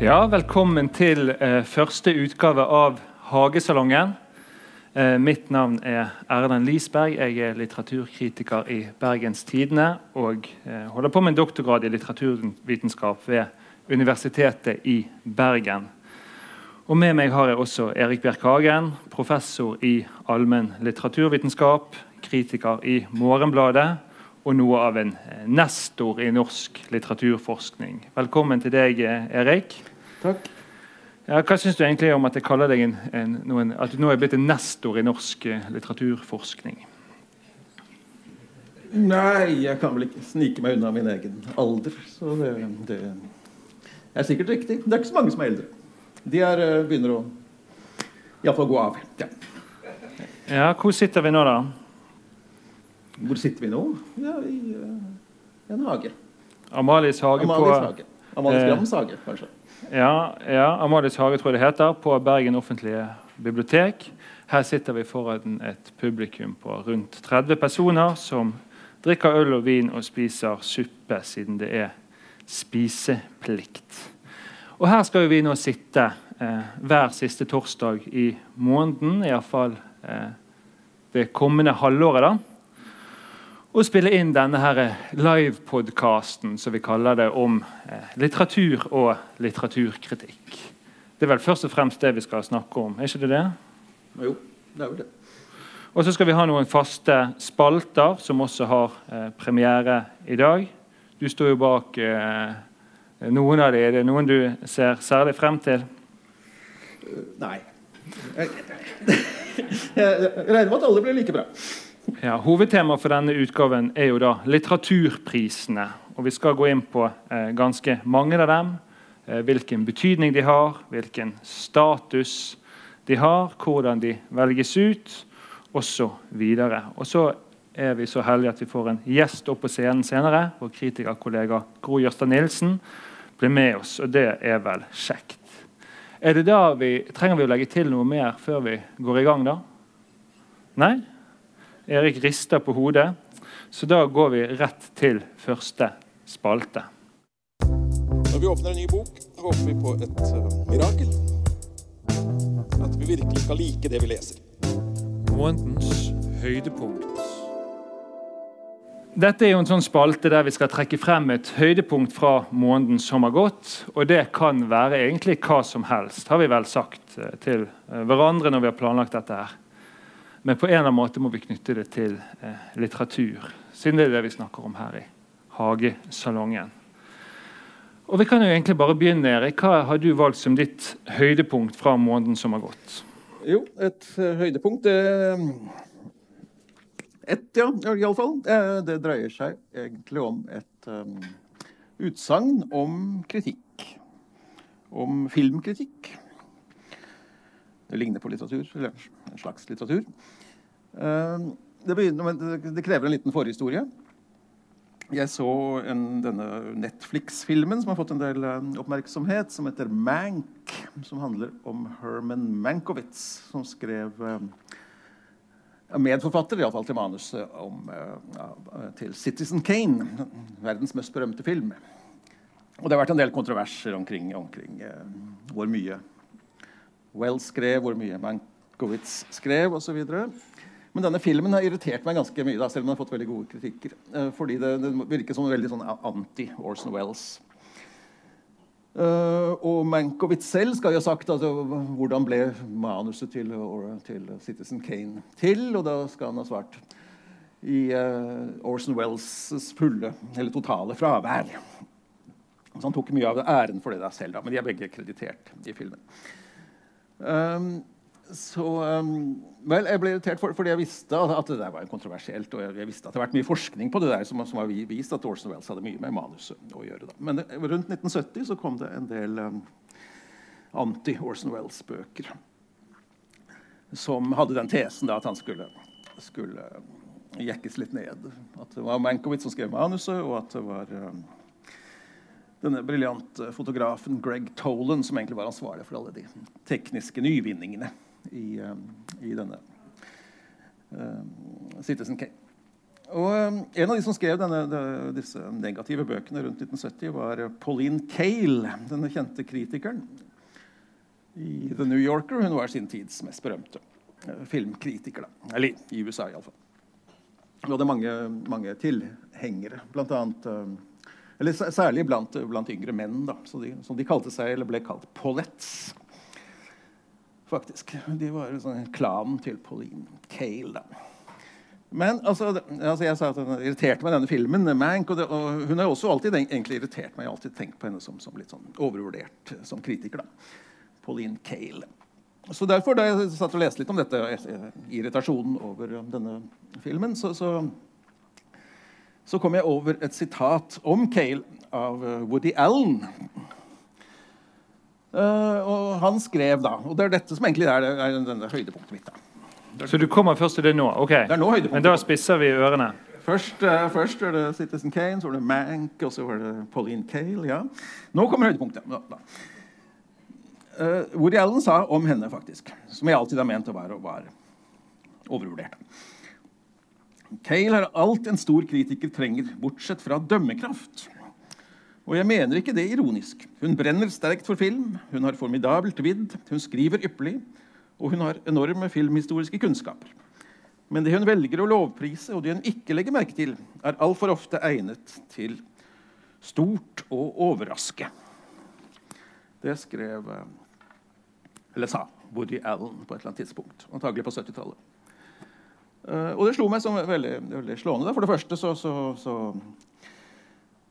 Ja, velkommen til eh, første utgave av Hagesalongen. Eh, mitt navn er Erlend Lisberg. Jeg er litteraturkritiker i Bergens Tidende og eh, holder på med en doktorgrad i litteraturvitenskap ved Universitetet i Bergen. Og Med meg har jeg også Erik Bjerk Hagen, professor i allmenn litteraturvitenskap, kritiker i Morgenbladet og noe av en eh, nestor i norsk litteraturforskning. Velkommen til deg, eh, Erik. Takk. Ja, hva syns du egentlig om at jeg kaller deg en, en, noen, at du nå er blitt en nestor i norsk eh, litteraturforskning? Nei, jeg kan vel ikke snike meg unna min egen alder. Så det, det er sikkert riktig. Det er ikke så mange som er eldre. De er, eh, begynner å iallfall gå av. Ja. Ja, Hvor sitter vi nå, da? Hvor sitter vi nå? Ja, I uh, en hage. Amalies hage Amalies på hage. Amalies eh, Grams hage, kanskje. Ja, ja Amalies hage tror det heter, på Bergen offentlige bibliotek. Her sitter vi foran et publikum på rundt 30 personer som drikker øl og vin og spiser suppe, siden det er spiseplikt. Og her skal vi nå sitte eh, hver siste torsdag i måneden, iallfall eh, det kommende halvåret. da, og spille inn denne livepodkasten som vi kaller det om eh, litteratur og litteraturkritikk. Det er vel først og fremst det vi skal snakke om? er ikke det det? Jo, det er vel det. Og så skal vi ha noen faste spalter som også har eh, premiere i dag. Du står jo bak eh, noen av dem. Er det noen du ser særlig frem til? Nei. Jeg, jeg regner med at alle blir like bra. Ja, Hovedtemaet for denne utgaven er jo da litteraturprisene. og Vi skal gå inn på eh, ganske mange av dem. Eh, hvilken betydning de har, hvilken status de har, hvordan de velges ut osv. Og, og så er vi så heldige at vi får en gjest opp på scenen senere. Vår kritikerkollega Gro Jørstad Nilsen blir med oss, og det er vel kjekt. Er det da vi, Trenger vi å legge til noe mer før vi går i gang, da? Nei? Erik rister på hodet. Så da går vi rett til første spalte. Når vi åpner en ny bok, håper vi på et uh, mirakel. At vi virkelig skal like det vi leser. Månedens høydepunkt. Dette er jo en sånn spalte der vi skal trekke frem et høydepunkt fra måneden som har gått. Og det kan være egentlig hva som helst, har vi vel sagt eh, til eh, hverandre når vi har planlagt dette her. Men på en eller annen måte må vi knytte det til eh, litteratur, siden det er det vi snakker om her i Hagesalongen. Og Vi kan jo egentlig bare begynne. Erik. Hva har du valgt som ditt høydepunkt fra måneden som har gått? Jo, et uh, høydepunkt det, Et, ja, iallfall. Det, det dreier seg egentlig om et um, utsagn om kritikk. Om filmkritikk. Det ligner på litteratur, eller en slags litteratur. Ehm, det, begynner, det krever en liten forhistorie. Jeg så en, denne Netflix-filmen som har fått en del eh, oppmerksomhet, som heter Mank. Som handler om Herman Mankowitz, som skrev uh, medforfatter i alle fall til manuset om, til Citizen Kane, verdens mest berømte film. Og det har vært en del kontroverser omkring, omkring hvor mye Wells skrev, hvor mye Mankowitz skrev osv. Men denne filmen har irritert meg ganske mye, da, selv om den har fått veldig gode kritikker. Eh, fordi det, det virker som veldig sånn anti-Orson Wells. Uh, og Mankowitz selv skal jo ha sagt altså, hvordan ble manuset til, til, Citizen Kane til. Og da skal han ha svart i uh, Orson Wells' fulle, eller totale fravær. Så han tok mye av æren for det der selv, da, men de er begge kreditert i filmen. Um, så um, Vel, jeg ble irritert for, fordi jeg visste at det der var kontroversielt. Og jeg, jeg, visste at det har vært mye forskning på det der som, som har vist at Orson Wells hadde mye med manuset å gjøre. Da. Men det, rundt 1970 så kom det en del um, anti-Orson Wells-bøker. Som hadde den tesen da, at han skulle, skulle jekkes litt ned. At det var Mankowitz som skrev manuset, og at det var um, denne briljante fotografen Greg Tolan som egentlig var ansvarlig for alle de tekniske nyvinningene i, um, i denne uh, Citizen Kane. Og En av de som skrev denne, de, disse negative bøkene rundt 1970, var Pauline Cale, denne kjente kritikeren i The New Yorker. Hun var sin tids mest berømte filmkritiker. Da. Eller i USA, iallfall. Hun hadde mange, mange tilhengere, blant annet Eller særlig blant, blant yngre menn, da, de, som de kalte seg, eller ble kalt Paulettes. Faktisk. De var en sånn klanen til Pauline Cale. da. Men altså, altså, jeg sa at hun irriterte meg, denne filmen. Mank, og, det, og, hun har også alltid egentlig irritert meg. Jeg har alltid tenkt på henne som, som litt sånn overvurdert som kritiker. da. Pauline Cale. Så derfor, Da jeg satt og leste litt om dette, irritasjonen over denne filmen, så, så, så kom jeg over et sitat om Cale av Woody Allen. Uh, og han skrev da Og det er dette som egentlig er, er denne høydepunktet mitt. da. Så du kommer først til det nå? ok. Det er nå Men da spisser vi ørene. Først, uh, først var det Citizen Kane, så var det Mank, og så var det Pauline Cale. ja. Nå kommer høydepunktet. Uh, Woody Allen sa om henne, faktisk, som jeg alltid har ment å være, var overvurdert. Cale er alt en stor kritiker trenger, bortsett fra dømmekraft. Og jeg mener ikke det ironisk. Hun brenner sterkt for film, hun har formidabelt vidd, hun skriver ypperlig, og hun har enorme filmhistoriske kunnskaper. Men det hun velger å lovprise, og det hun ikke legger merke til, er altfor ofte egnet til stort å overraske. Det skrev Eller sa Woody Allen på et eller annet tidspunkt. Antagelig på 70-tallet. Uh, og det slo meg som veldig, veldig slående. For det første så, så, så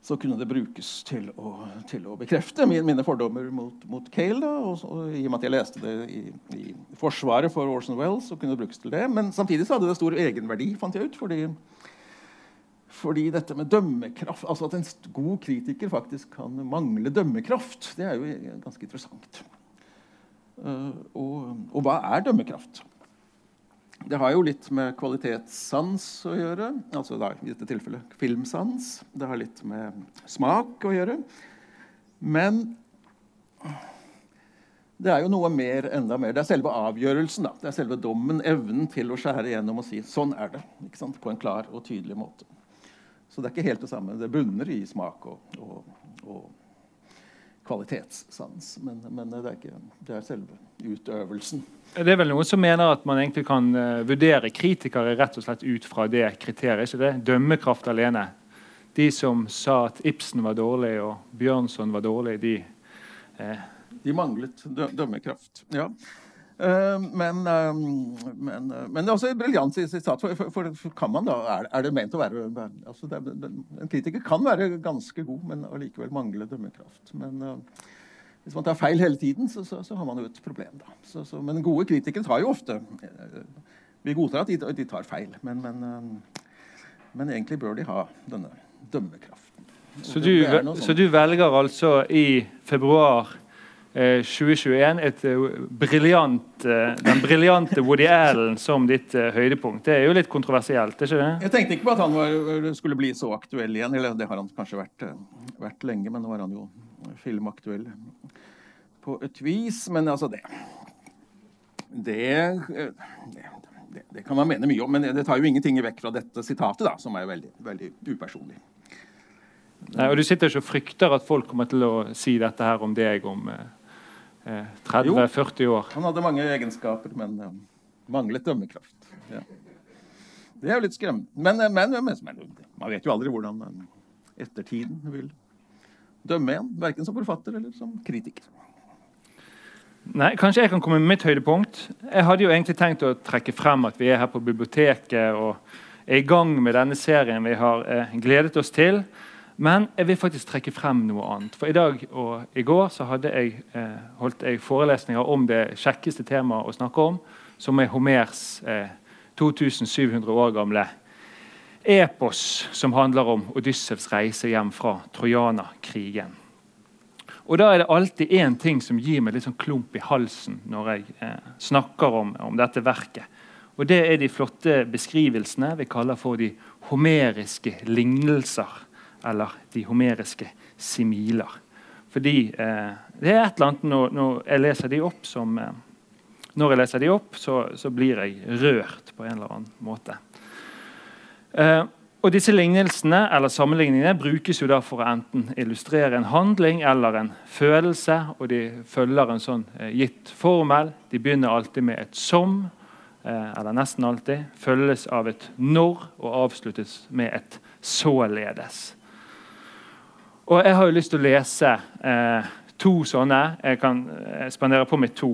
så kunne det brukes til å, til å bekrefte mine fordommer mot, mot Cale. Da, og, og, I og med at jeg leste det i, i forsvaret for Orson Wells, så kunne det brukes til det. Men samtidig så hadde det stor egenverdi, fant jeg ut. fordi, fordi dette med dømmekraft, altså At en god kritiker faktisk kan mangle dømmekraft, det er jo ganske interessant. Uh, og, og hva er dømmekraft? Det har jo litt med kvalitetssans å gjøre. altså da, i dette tilfellet filmsans. Det har litt med smak å gjøre. Men det er jo noe mer, enda mer. Det er selve avgjørelsen. Da. Det er selve dommen, evnen til å skjære gjennom og si 'sånn er det'. På en klar og tydelig måte. Så det er ikke helt det samme. Det bunner i smak og, og, og kvalitetssans. Men, men det, er ikke, det er selve utøvelsen. Det er vel noen som mener at man egentlig kan uh, vurdere kritikere rett og slett ut fra det kriteriet. ikke det? Dømmekraft alene. De som sa at Ibsen var dårlig og Bjørnson var dårlig, de eh. De manglet dømmekraft. ja. Uh, men, uh, men, uh, men, det er også et briljant sitat. For, for, for, kan man da, er, er, det ment å være altså det, En kritiker kan være ganske god, men allikevel mangle dømmekraft. Men hvis man tar feil hele tiden, så, så, så har man jo et problem. da. Så, men gode kritikere tar jo ofte Vi godtar at de, de tar feil, men, men, egentlig bør de ha denne dømmekraften. Så du, så du velger altså i februar 2021 eh, et eh, briljant, eh, den briljante Woody Allen som ditt høydepunkt. Det er jo litt kontroversielt? ikke det? Jeg tenkte ikke på at han var, skulle bli så aktuell igjen. eller Det har han kanskje vært, vært lenge, men nå er han jo filmaktuell på et vis. Men altså, det det, det, det kan man mene mye om, men det tar jo ingenting vekk fra dette sitatet, da, som er veldig, veldig upersonlig. Nei, og Du sitter ikke og frykter at folk kommer til å si dette her om deg om 30-40 eh, år. Han hadde mange egenskaper, men uh, manglet dømmekraft. Ja. Det er jo litt skremmende. Men, eh, men, men, men, man vet jo aldri hvordan ettertiden vil dømme en. Verken som forfatter eller som kritiker. Nei, Kanskje jeg kan komme med mitt høydepunkt. Jeg hadde jo egentlig tenkt å trekke frem at vi er her på biblioteket og er i gang med denne serien vi har eh, gledet oss til. Men jeg vil faktisk trekke frem noe annet. For I dag og i går så jeg, eh, holdt jeg forelesninger om det kjekkeste temaet å snakke om, som er Homers eh, 2700 år gamle epos som handler om Odyssevs reise hjem fra Trojanerkrigen. Og da er det alltid én ting som gir meg litt sånn klump i halsen når jeg eh, snakker om, om, dette verket. Og det er de flotte beskrivelsene vi kaller for de homeriske lignelser. Eller de homeriske similer. Fordi eh, det er et eller annet når, når, jeg leser de opp som eh, Når jeg leser de opp, så, så, blir jeg rørt på en eller annen måte. Eh, og Disse lignelsene eller sammenligningene brukes jo da for å enten illustrere en handling eller en følelse. og De følger en sånn eh, gitt formel. De begynner alltid med et 'som', eh, eller nesten alltid. Følges av et 'når' og avsluttes med et 'således'. Og Jeg har jo lyst til å lese eh, to sånne. Jeg kan eh, spandere på meg to.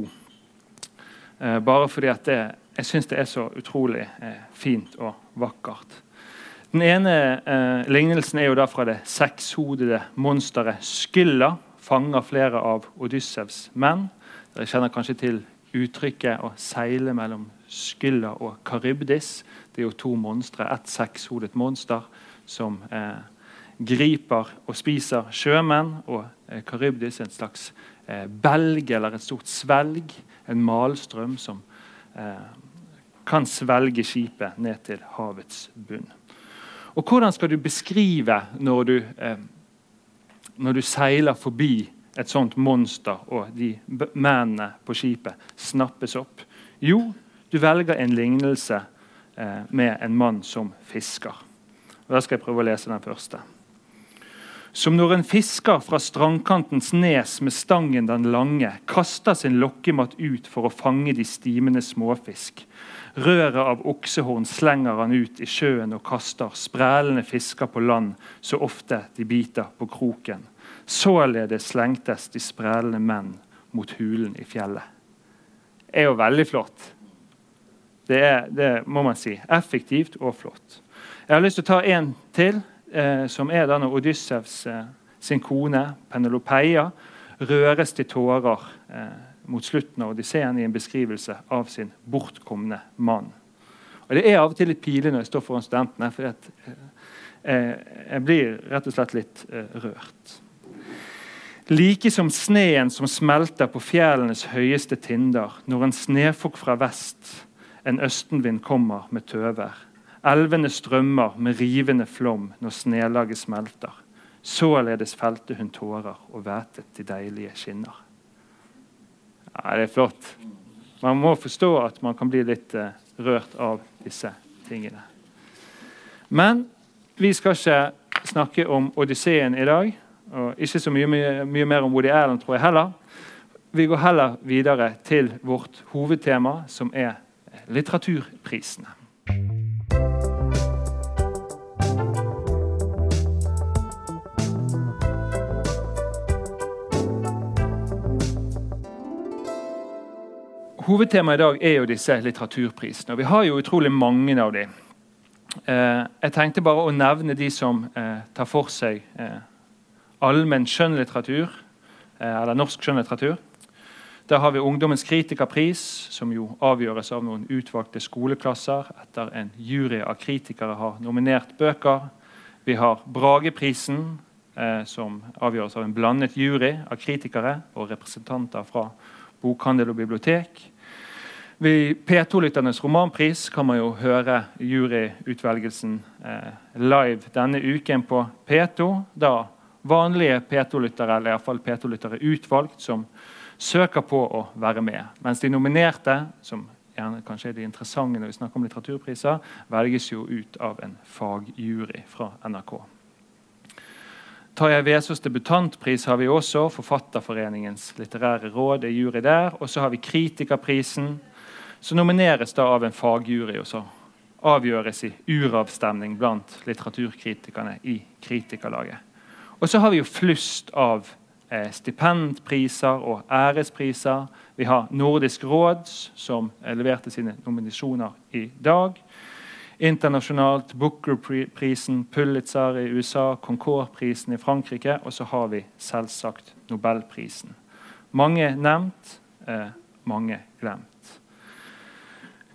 Eh, bare fordi at det, jeg syns det er så utrolig eh, fint og vakkert. Den ene eh, lignelsen er jo da fra det sekshodede monsteret Skylla. Fanger flere av Odyssevs menn. Dere kjenner kanskje til uttrykket 'å seile mellom Skylla og Karybdis'. Det er jo to monstre, ett sekshodet monster som eh, griper og spiser sjømenn. Og eh, Karybdis er en slags eh, belg eller et stort svelg, en malstrøm som eh, kan svelge skipet ned til havets bunn. Og hvordan skal du beskrive når du, eh, når du seiler forbi et sånt monster, og de mennene på skipet snappes opp? Jo, du velger en lignelse eh, med en mann som fisker. Og Da skal jeg prøve å lese den første. Som når en fisker fra strandkantens nes med stangen den lange kaster sin lokkemat ut for å fange de stimende småfisk. Røret av oksehorn slenger han ut i sjøen og kaster sprælende fisker på land så ofte de biter på kroken. Således slengtes de sprælende menn mot hulen i fjellet. Det er jo veldig flott. Det er, det må man si. Effektivt og flott. Jeg har lyst til å ta en til eh, som er da når Odyssevs eh, sin kone Penelopeia røres til tårer eh, mot slutten av Odysseen i en beskrivelse av sin bortkomne mann. Og Det er av og til litt pinlig når jeg står foran studentene, for jeg blir rett og slett litt rørt. Like som sneen som smelter på fjellenes høyeste tinder når en snefokk fra vest, en østenvind kommer med tøver. Elvene strømmer med rivende flom når snelaget smelter. Således felte hun tårer og vætet de deilige skinner. Ja, Det er flott. Man må forstå at man kan bli litt uh, rørt av disse tingene. Men vi skal ikke snakke om Odysseen i dag. Og ikke så mye, mye, mye mer om Woody Allen, tror jeg heller. Vi går heller videre til vårt hovedtema, som er litteraturprisene. Hovedtemaet i dag er jo disse litteraturprisene. og Vi har jo utrolig mange av dem. Eh, jeg tenkte bare å nevne de som eh, tar for seg eh, allmenn skjønnlitteratur, eh, eller norsk skjønnlitteratur. Da har vi Ungdommens kritikerpris, som jo avgjøres av noen utvalgte skoleklasser etter en jury av kritikere har nominert bøker. Vi har Brageprisen, eh, som avgjøres av en blandet jury av kritikere og representanter fra bokhandel og bibliotek. Ved P2-lytternes romanpris kan man jo høre juryutvelgelsen eh, live denne uken på P2. Da vanlige P2-lyttere, eller iallfall P2-lyttere utvalgt, som søker på å være med. Mens de nominerte, som gjerne kanskje er de interessante når vi snakker om litteraturpriser, velges jo ut av en fagjury fra NRK. Tarjei Vesaas debutantpris har vi også. Forfatterforeningens litterære råd er jury der. Og så har vi Kritikerprisen så nomineres da av en fagjury, og så avgjøres i uravstemning blant litteraturkritikerne i Kritikerlaget. Og så har vi jo flust av eh, stipendpriser og ærespriser. Vi har Nordisk råd, som leverte sine nominasjoner i dag. Internasjonalt Booker-prisen, Pulitzer i USA, Concord-prisen i Frankrike. Og så har vi selvsagt Nobelprisen. Mange nevnt, eh, mange glemt.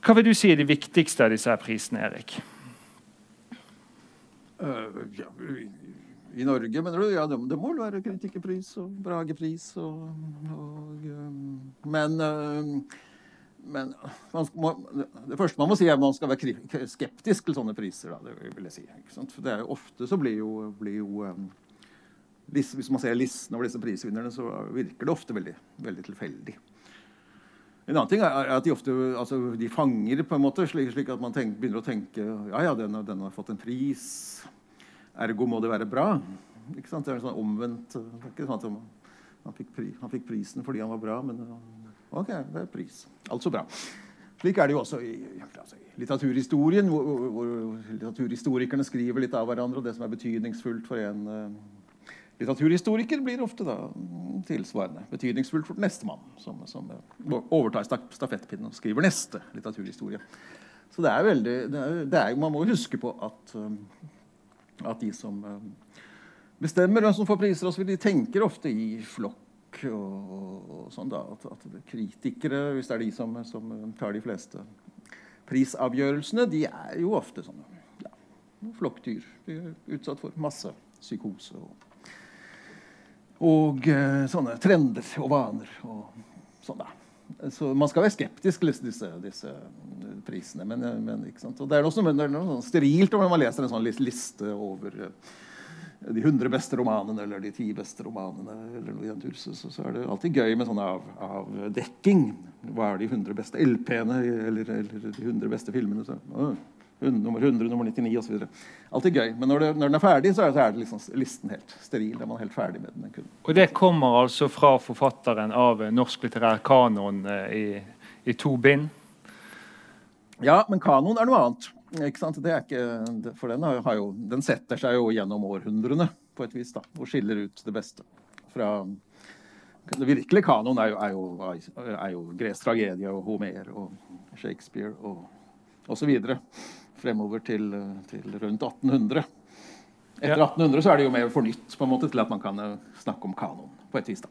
Hva vil du si er de viktigste av disse prisene, Erik? Uh, ja, I Norge, mener du? Ja, det, det må vel være kritikerpris og Bragepris og, og um, Men, uh, men må, det første man må si, er at man skal være skeptisk til sånne priser. Da, det vil jeg si. For det er jo ofte så blir jo, blir jo hvis man ser listen over disse prisvinnerne, så virker det ofte veldig, veldig tilfeldig. En annen ting er at de ofte altså, de fanger på en måte, slik, slik at man tenk, begynner å tenke ja, ja, den, den, har fått en pris, ergo må det være bra. Ikke sant? Det er en sånn omvendt. Ikke sant? han, han, fikk pri, han, fikk prisen fordi han var bra, men OK, det er pris. Altså bra. Slik er det jo også i, altså, i litteraturhistorien, hvor, hvor, litteraturhistorikerne skriver litt av hverandre, og det som er betydningsfullt for en Litteraturhistoriker blir ofte da tilsvarende betydningsfullt for nestemann, som, som overtar stafettpinnen og skriver neste litteraturhistorie. Så det er veldig, det er, det er, Man må huske på at, um, at de som um, bestemmer hvem som får priser, også, de tenker ofte i flokk. Og, og sånn da, at, at, Kritikere, hvis det er de som, som, tar de fleste prisavgjørelsene, de er jo ofte sånne ja, flokkdyr. De er utsatt for masse psykose. og og eh, sånne trender og vaner. og sånn da. Så man skal være skeptisk til disse, disse prisene. Men, ikke men, og det er noe, det er noe sterilt når man leser en sånn liste over eh, de 100 beste romanene eller de 10 beste romanene. eller noe i den tur, så, så, er det alltid gøy med sånn av, avdekking. Hva er de 100 beste LP-ene eller, eller, de 100 beste filmene? Så, å, nummer 100, nummer 99 osv. Alltid gøy. Men når, det, når, den er ferdig, så er, så er det liksom listen helt steril. Da er man helt ferdig med den. Og det kommer altså fra forfatteren av norsk litterær kanon eh, i, i, to bind? Ja, men kanon er noe annet. Ikke sant? For den, har, jo, den setter seg jo gjennom århundrene på et vis. da, Og skiller ut det beste fra det virkelige kanon er jo, er jo, er jo gresk tragedie og Homer og Shakespeare og osv fremover til, til rundt 1800. Etter 1800 så er det jo mer fornytt på en måte til at man kan eh, snakke om kanon. på et vis da.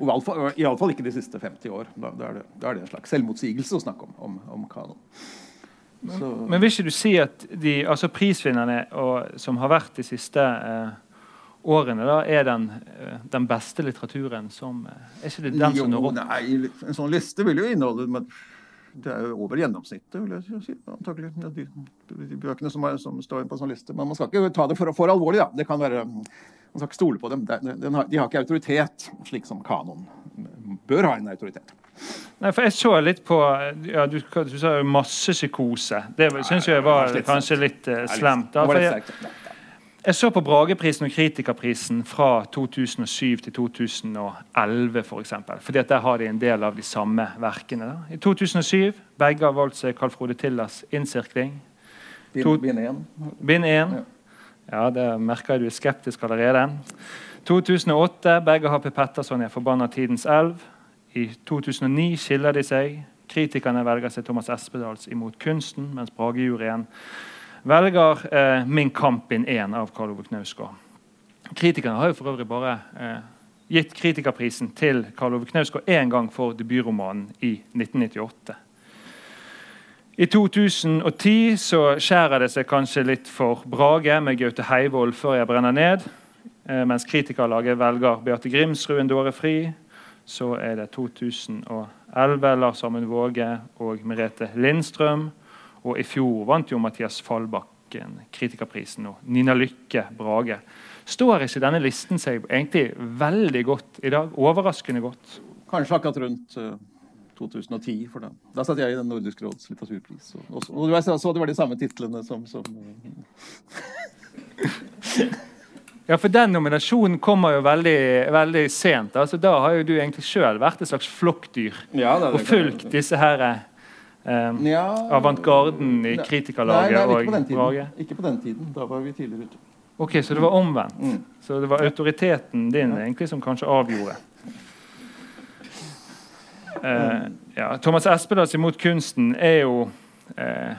Iallfall ikke de siste 50 år. Da, da, er det, da, er det, en slags selvmotsigelse å snakke om, om, om kanon. Men, men, vil ikke du si at de altså prisvinnerne og, som har vært de siste eh, årene, da, er den, eh, den, beste litteraturen som eh, Er ikke det den som når opp? Nei, en sånn liste vil jo inneholde det er jo over gjennomsnittet, vil jeg si. Antagelig. De, de bøkene som, er, som, står på en sånn liste. Men man skal ikke ta det for, for alvorlig. da. Det kan være, Man skal ikke stole på dem. De har, de har ikke autoritet, slik som kanon bør ha en autoritet. Nei, for Jeg så litt på ja, Du, du sa massepsykose. Det syns jeg var kanskje litt uh, slemt. Da, for jeg, jeg så på Brageprisen og Kritikerprisen fra 2007 til 2011 for eksempel, fordi Der har de en del av de samme verkene. Da. I 2007 begge har valgt seg Carl Frode Tillers 'Innsirkling'. Bind 1. Bind 1. Ja, det merker jeg du er skeptisk allerede. 2008 begge har P. Petterson i 'Forbanna tidens elv'. I 2009 skiller de seg. Kritikerne velger seg Thomas Espedals 'Imot kunsten', mens Bragejuryen velger eh, 'Min kamp inn 1' av Karl Ove Knausgård. Kritikerne har jo for øvrig bare eh, gitt kritikerprisen til Karl Ove Knausgård én gang for debutromanen i 1998. I 2010 så skjærer det seg kanskje litt for Brage med Gaute Heivold før jeg brenner ned. Eh, mens kritikerlaget velger Beate Grimsrud en dåre fri. Så er det 2011 Lars Amund Våge og Merete Lindstrøm. Og i fjor vant jo Mathias Fallbakken kritikerprisen og Nina Lykke Brage. Står ikke denne listen seg egentlig veldig godt i dag? Overraskende godt? Kanskje akkurat rundt uh, eh, 2010. for den. Da satt jeg i den Nordisk råds litteraturpris. Og, og, og, og så det var de samme titlene som, som Ja, for den nominasjonen kommer jo veldig, veldig sent. Altså, da har jo du egentlig sjøl vært et slags flokkdyr ja, og fulgt disse her eh, Um, ja, Avantgarden i kritikerlaget nei, nei, ikke og Brage? Ikke på den tiden. Da var vi tidligere ute. Ok, Så det var omvendt? Mm. Så det var autoriteten din ja. egentlig som kanskje avgjorde? Uh, ja, Thomas Espedals 'Imot kunsten' er jo uh,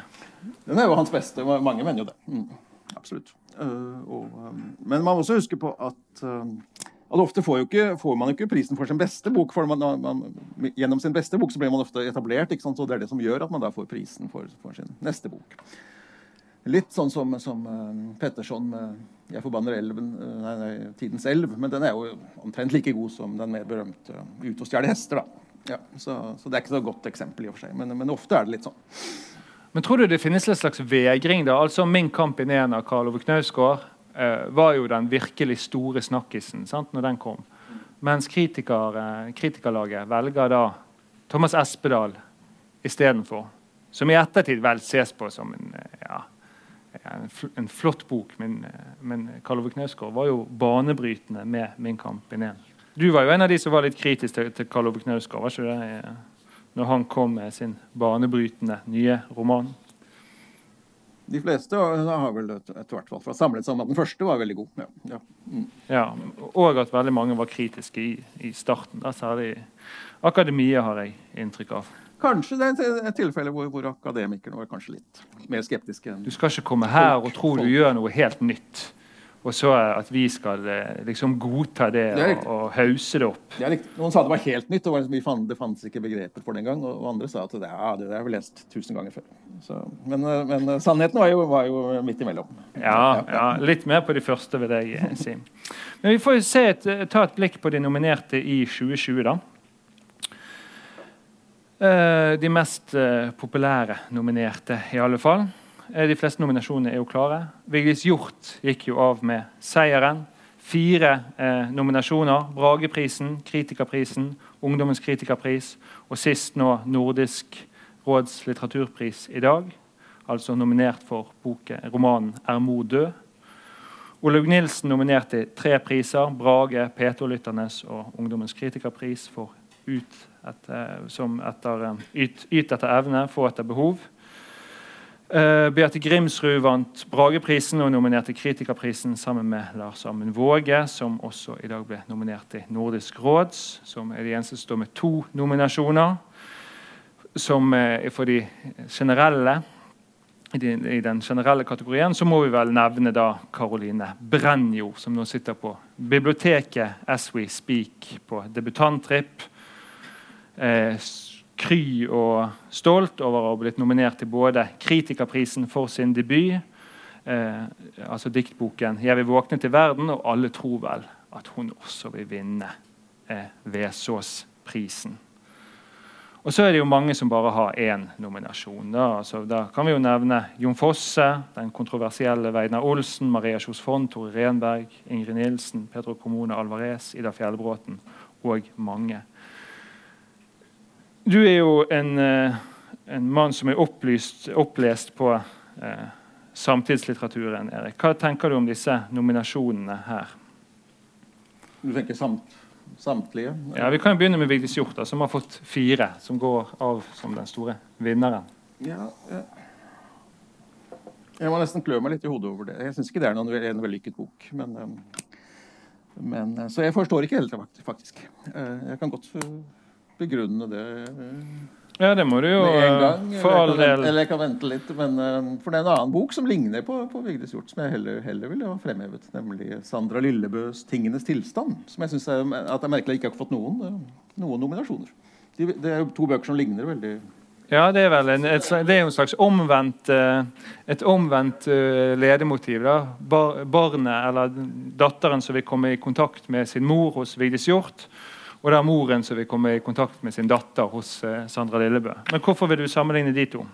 Den er jo hans beste. Mange mener jo det. Mm. Absolutt. Uh, og, um, men man må også huske på at Altså, ofte får, ikke, får, man ikke prisen for sin beste bok. for man, man, Gjennom sin beste bok så blir man ofte etablert, så det er det som gjør at man da får prisen for, for sin neste bok. Litt sånn som, som uh, Petterson med 'Jeg forbanner elven', uh, nei, nei, 'Tidens elv'. Men den er jo omtrent like god som den mer berømte uh, 'Ut og stjele hester'. da. Ja, så, så, det er ikke så godt eksempel, i og for seg. Men, men ofte er det litt sånn. Men tror du det finnes en slags vegring? da? Altså Min kamp i Nena, Karl Ove Knausgård var jo den virkelig store snakkisen sant, når den kom. Mens kritiker, eh, kritikerlaget velger da Thomas Espedal istedenfor. Som i ettertid vel ses på som en, eh, ja, en, en flott bok. Men, eh, men Karl Ove Knausgård var jo banebrytende med Min kamp i Nen. Du var jo en av de som var litt kritisk til, til Karl Ove Knausgård. var ikke det? Eh, når han kom med sin banebrytende nye roman? De fleste har vel etter hvert fall samlet seg om at den første var veldig god. Ja, ja. Mm. ja Og at veldig mange var kritiske i, i starten. Da, særlig akademiet, har jeg inntrykk av. Kanskje det er et tilfelle hvor, hvor akademikerne var kanskje litt mer skeptiske. Du skal ikke komme her og tro du gjør noe helt nytt. Og så at vi skal eh, liksom godta det, det og, og, hause det opp. Det Noen sa det var helt nytt, og liksom, det fantes ikke begreper for det engang. Og andre sa at det, ja, det har vi lest tusen ganger før. Så, men, eh, men, eh, sannheten var jo, var jo, midt imellom. Ja, ja, litt mer på de første, vil jeg si. Men vi får se et, ta et blikk på de nominerte i 2020, da. De mest populære nominerte, i alle fall. Eh, de fleste nominasjonene er jo klare. Vigdis Hjorth gikk jo av med seieren. Fire eh, nominasjoner. Brageprisen, Kritikerprisen, Ungdommens kritikerpris og sist nå Nordisk råds litteraturpris i dag. Altså nominert for boken, romanen 'Er mor død'. Olaug Nilsen nominerte tre priser. Brage, P2-lytternes og Ungdommens kritikerpris for ut etter, som etter, yt, yt etter evne, få etter behov. Uh, Beate Grimsrud vant Brageprisen og nominerte Kritikerprisen sammen med Lars Amund Våge, som også i dag ble nominert til Nordisk råds, som er de eneste som står med to nominasjoner. Som er for de generelle i, de, i, den generelle kategorien så må vi vel nevne da Caroline Brenjo, som nå sitter på biblioteket As We Speak på debutanttripp. Uh, kry og stolt over å ha blitt nominert til både Kritikerprisen for sin debut, eh, altså diktboken 'Jeg vil våkne til verden', og alle tror vel at hun også vil vinne eh, Vesaas-prisen. Og så er det jo mange som bare har én nominasjon. Da, altså, da kan vi jo nevne Jon Fosse, den kontroversielle Veidnar Olsen, Maria Kjos Fond, Tore Renberg, Ingrid Nilsen, Pedro Comone Alvarez, Ida Fjellbråten og mange. Du er jo en, eh, en mann som er opplyst, opplest på eh, samtidslitteraturen. Erik. Hva tenker du om disse nominasjonene her? Du tenker samt, samtlige? Ja, Vi kan begynne med Vigdis Hjorth, som har fått fire. Som går av som den store vinneren. Ja, jeg, Jeg må nesten klø meg litt i hodet over det. Jeg syns ikke det er noen, en vellykket bok. Men, eh, men, så jeg forstår ikke helt, faktisk. Jeg kan godt begrunne det ja, det må du jo gang, for all del. Eller jeg kan vente litt. Men, eh, for det er en annen bok som ligner på, på Vigdis Hjorth, som jeg heller, heller ville ha fremhevet. Nemlig Sandra Lillebøs 'Tingenes tilstand'. Som jeg syns er, at er merkelig ikke har fått noen, eh, noen nominasjoner. De, det er jo to bøker som ligner veldig. Ja, det er vel en, et, det er en slags omvendt, eh, et omvendt ledemotiv. da. Bar, barnet eller datteren som vil komme i kontakt med sin mor hos Vigdis Hjorth og det er moren som vil komme i kontakt med sin datter hos uh, Sandra Lillebø. Men hvorfor vil du sammenligne de to?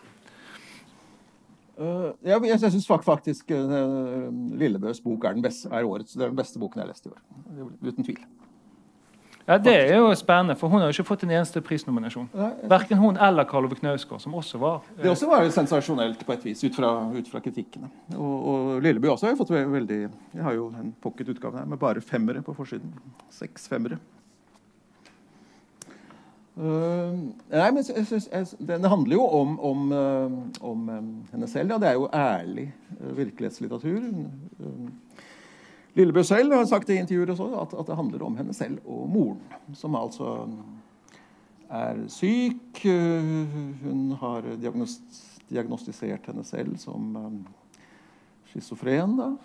Uh, ja, jeg jeg syns faktisk uh, Lillebøs bok er, den beste, er årets, det er den beste boken jeg har lest i år. Uten tvil. Ja, Det er jo spennende, for hun har jo ikke fått en eneste prisnominasjon. Verken hun eller Karl Ove Knausgård, som også var Det også var jo sensasjonelt på et vis, ut fra, ut fra kritikkene. Og, og Lillebø også har jo fått veldig Jeg har jo en pocketutgave her med bare femmere på forsiden. Seks femmere. Uh, nei, men jeg, synes, jeg, Det handler jo om, om, uh, om um, henne selv. Ja. Det er jo ærlig virkelighetslitteratur. Lillebø selv har sagt i intervjuer også, at, at, det handler om henne selv og moren, som altså er syk. hun har diagnostisert henne selv som schizofren.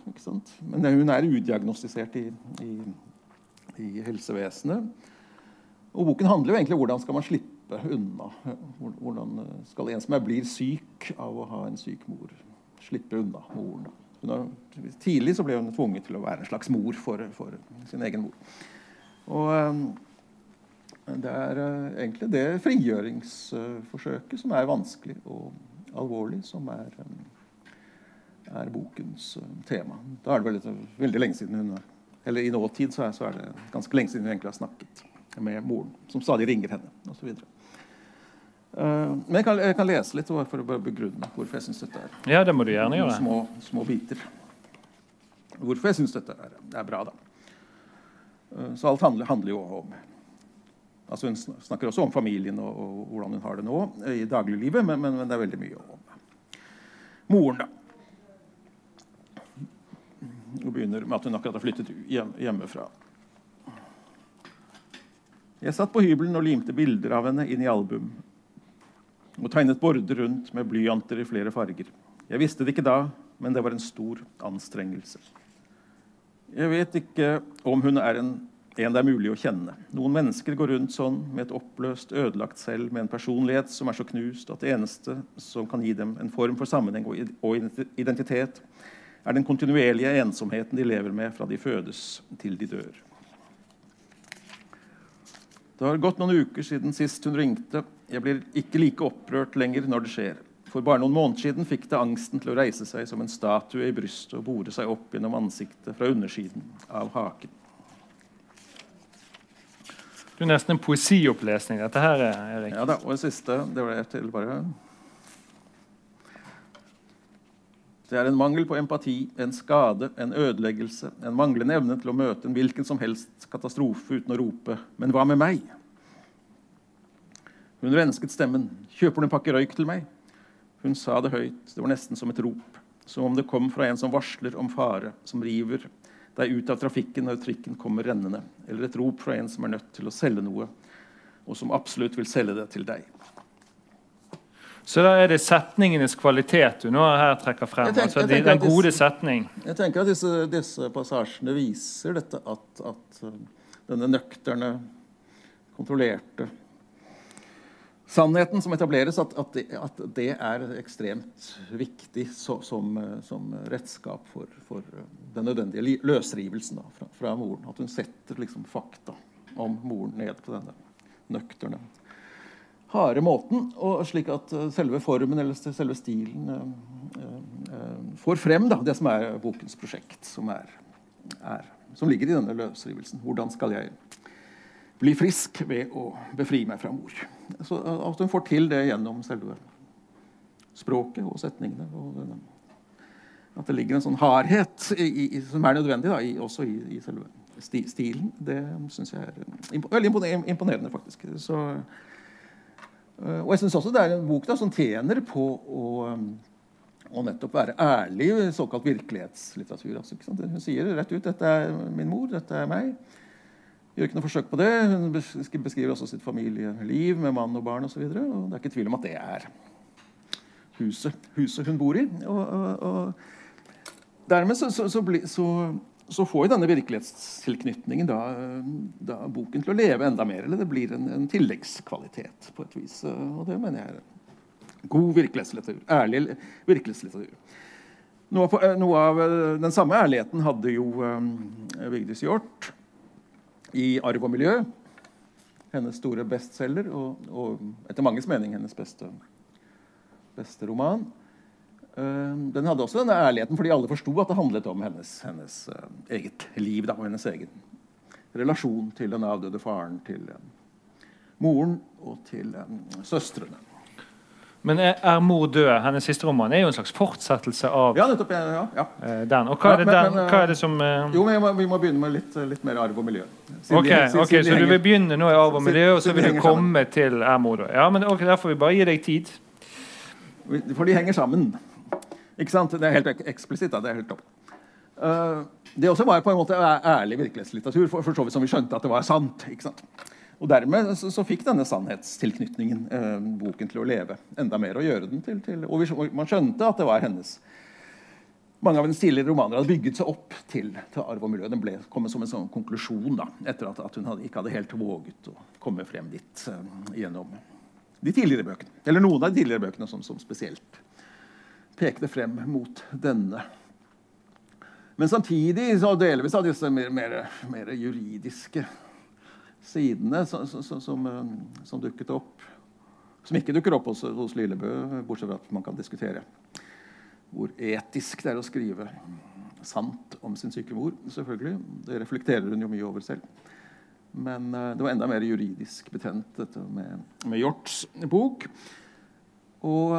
Men hun er udiagnostisert i, i, i helsevesenet. Og Boken handler jo egentlig om hvordan skal man slippe unna. Hvordan skal en som er blir syk av å ha en syk mor, slippe unna moren. Har, tidlig ble hun tvunget til å være en slags mor for, for sin egen mor. Og um, det er uh, egentlig det frigjøringsforsøket som er vanskelig og alvorlig, som er, um, er bokens tema. Da er det veldig, veldig lenge siden hun Eller i nåtid så er, så er, det ganske lenge siden hun egentlig har snakket med moren, som stadig ringer henne, osv. Uh, men jeg kan, jeg kan, lese litt for å begrunne hvorfor jeg syns dette er Ja, det må du gjerne gjøre. Små, små biter. Hvorfor jeg syns dette er, er, bra, da. Uh, så alt handler, handler, jo om altså Hun snakker også om familien og, og hvordan hun har det nå i dagliglivet, men, men, men, det er veldig mye om moren, da. Hun begynner med at hun akkurat har flyttet hjem, hjemmefra. Jeg satt på hybelen og limte bilder av henne inn i album og tegnet border rundt med blyanter i flere farger. Jeg visste det ikke da, men det var en stor anstrengelse. Jeg vet ikke om hun er en, en det er mulig å kjenne. Noen mennesker går rundt sånn med et oppløst, ødelagt selv, med en personlighet som er så knust at det eneste som kan gi dem en form for sammenheng og identitet, er den kontinuerlige ensomheten de lever med fra de fødes til de dør. Det har gått noen uker siden sist hun ringte. Jeg blir ikke like opprørt lenger når det skjer. For bare noen måneder siden fikk det angsten til å reise seg som en statue i brystet og bore seg opp gjennom ansiktet fra undersiden av haken. Det er nesten en poesiopplesning, dette her, Erik. Ja da, og det siste det var til bare Det er en mangel på empati, en skade, en ødeleggelse, en manglende evne til å møte en hvilken som helst katastrofe uten å rope 'Men hva med meg?' Hun rensket stemmen. 'Kjøper du en pakke røyk til meg?' Hun sa det høyt. Det var nesten som et rop. Som om det kom fra en som varsler om fare, som river deg ut av trafikken når trikken kommer rennende. Eller et rop fra en som er nødt til å selge noe, og som absolutt vil selge det til deg. Så da er det setningenes kvalitet du nå her trekker frem? Tenker, altså Den gode disse, setning? Jeg tenker at disse, disse passasjene viser dette at, at, uh, denne nøkterne, kontrollerte sannheten som etableres, at, at, det, at det, er ekstremt viktig så, som, som, redskap for, for, uh, den nødvendige løsrivelsen da, fra, fra, moren. At hun setter liksom fakta om moren ned på denne nøkterne harde måten, og slik at eh, selve formen eller selve stilen uh, uh, får frem da, det som er bokens prosjekt, som, er, er, som ligger i denne løsrivelsen. Hvordan skal jeg bli frisk ved å befri meg fra mor? Så At hun får til det gjennom selve språket og setningene. og denne, At det ligger en sånn hardhet i, i, som er nødvendig da, i, også i, selve stilen, det syns jeg er imp veldig imponerende, faktisk. Så Eh, og jeg syns også det er en bok da, som tjener på å, um, å nettopp være ærlig i såkalt virkelighetslitteratur. Altså, Hun sier rett ut 'dette er min mor, dette er meg'. Gjør ikke noe forsøk på det. Hun beskriver også sitt familieliv med mann og barn osv. Det er ikke tvil om at det er huset, huset hun bor i. Og, og, og dermed så, så, så, bli, så så får jo denne virkelighetstilknytningen da, da, boken til å leve enda mer. Eller det blir en, en tilleggskvalitet på et vis. Og det mener jeg er god virkelighetslitteratur. Ærlig virkelighetslitteratur. Noe av, noe av, den samme ærligheten hadde jo um, Vigdis Hjorth i 'Arv og miljø'. Hennes store bestselger, og, og etter manges mening hennes beste, beste roman. Eh, den hadde også denne ærligheten fordi alle forsto at det handlet om hennes, hennes uh, eget liv da, og hennes egen relasjon til den avdøde faren, til um, moren og til um, søstrene. Men er, er, 'Mor død', hennes siste roman, er jo en slags fortsettelse av ja, nettopp, ja, ja. den. Og hva er det, den, men, hva er det som uh... Jo, men må, Vi må begynne med litt, litt mer arv og miljø. Siden ok, de, siden, okay Så du vil begynne nå i arv og miljø, og så vil du komme sammen. til 'Er mor død'? Ja, men okay, Der får vi bare gi deg tid. For de henger sammen. Ikke sant? Det er helt eksplisitt. Det er helt topp. Uh, det også var på en måte ærlig virkelighetslitteratur, for, for så vidt som vi skjønte at det var sant. ikke sant? Og Dermed så, så fikk denne sannhetstilknytningen uh, boken til å leve enda mer. Og gjøre den til, til og, vi, man skjønte at det var hennes mange av hennes tidligere romaner hadde bygget seg opp til, til arv og miljø. Den ble kommet som en sånn konklusjon da, etter at, at hun hadde, ikke hadde helt våget å komme frem dit uh, gjennom de tidligere bøkene. Eller noen av de tidligere bøkene som, som spesielt pekte frem mot denne. Men samtidig så delvis av disse mer, mer, mer juridiske sidene som, som, eh, som, dukket opp. Som ikke dukker opp hos, hos Lillebø, bortsett fra at man kan diskutere hvor etisk det er å skrive sant om sin syke mor. selvfølgelig. Det reflekterer hun jo mye over selv. Men uh, det var enda mer juridisk betent, dette med, med Hjorts bok. Og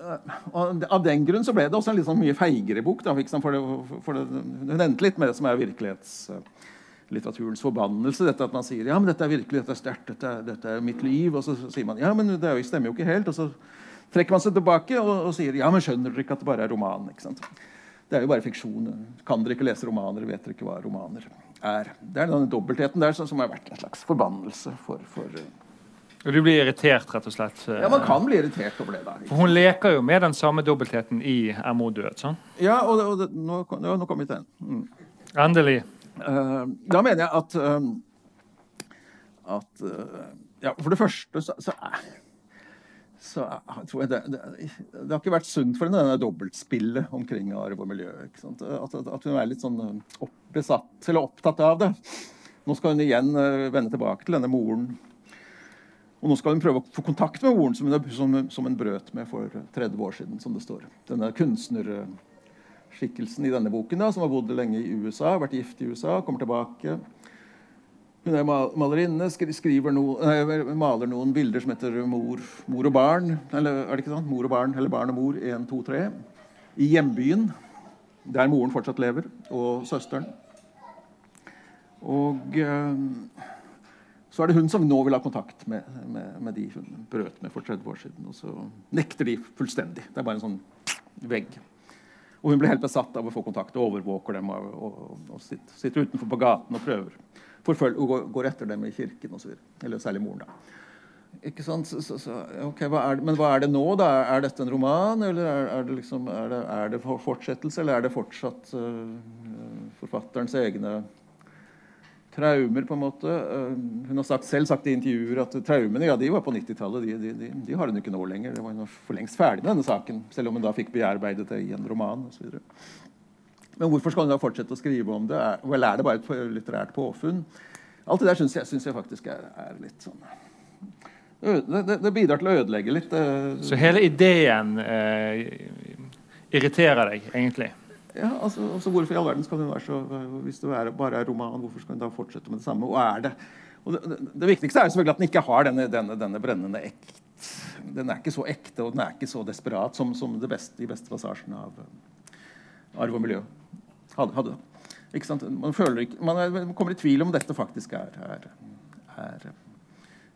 uh, av den grunn så ble det også en litt sånn mye feigere bok. Da, for det, for det, hun endte litt med det som er virkelighetslitteraturens forbannelse. Dette at man sier ja, men dette er virkelig, dette er sterkt, dette, dette, er mitt liv. Og så sier man ja, men det stemmer jo ikke helt. Og så trekker man seg tilbake og, og sier ja, men skjønner dere ikke at det bare er roman? ikke sant? Det er jo bare fiksjon. Kan dere ikke lese romaner, vet dere ikke hva romaner er. Det er denne dobbeltheten der som, som har vært en slags forbannelse for, for og Du blir irritert, rett og slett? Ja, man kan bli irritert over det. da. For Hun leker jo med den samme dobbeltheten i Er mor død? sånn? Ja, og, og det, nå, nå kom vi til den. Mm. Endelig. Uh, da mener jeg at, uh, at uh, ja, For det første så, så så tror jeg det, det, det, har ikke vært sunt for henne, denne dobbeltspillet omkring arv og miljø. At, at, hun er litt sånn eh, besatt, eller opptatt av det. Nå skal hun igjen vende tilbake til denne moren. Og nå skal hun prøve å få kontakt med moren som hun, som, som hun brøt med for 30 år siden, som det står. Denne kunstnerskikkelsen i denne boken, da, som har bodd lenge i USA, vært gift i USA, kommer tilbake hun er malerinne, skriver nei, maler noen bilder som heter mor, mor, og barn'. Eller er det ikke sånn? Mor og barn, eller 'Barn og mor' 1, 2, 3. I hjembyen, der moren fortsatt lever, og søsteren. Og eh, så er det hun som nå vil ha kontakt med, med, med, de hun brøt med for 30 år siden. Og så nekter de fullstendig. Det er bare en sånn vegg. Og hun blir helt besatt av å få kontakt og overvåker dem og, og, og sitter, sitter utenfor på gaten og prøver forfølger, går, går etter dem i kirken osv. Eller særlig moren, da. Ikke sant? Så, så, så, okay, hva det, men hva er det nå, da? Er dette en roman, eller er, er, det, liksom, er, det, er det, fortsettelse, eller er det fortsatt uh, forfatterens egne traumer, på en måte? Uh, hun har sagt, selv sagt i intervjuer at traumene ja, de var på 90-tallet. De, de, de, de, har hun ikke nå lenger. Det var for lengst ferdig med denne saken, selv om hun da fikk bearbeidet det i en roman osv. Men hvorfor skal hun da fortsette å skrive om det? Eller er det bare et litterært påfunn? Alt det der syns jeg, synes jeg faktisk er, er litt sånn det, det, det, bidrar til å ødelegge litt. Eh. Så hele ideen eh, irriterer deg, egentlig? Ja, altså, altså, Hvorfor i all verden skal hun være så Hvis det er, bare er roman, hvorfor skal hun da fortsette med det samme? Og er det og det, det, viktigste er jo selvfølgelig at den ikke har denne, denne, denne brennende ekt. Den er ikke så ekte og den er ikke så desperat som, som beste, de beste passasjene av arv og miljø hadde. hadde. Man, ikke, man, kommer i tvil om dette faktisk er, er, er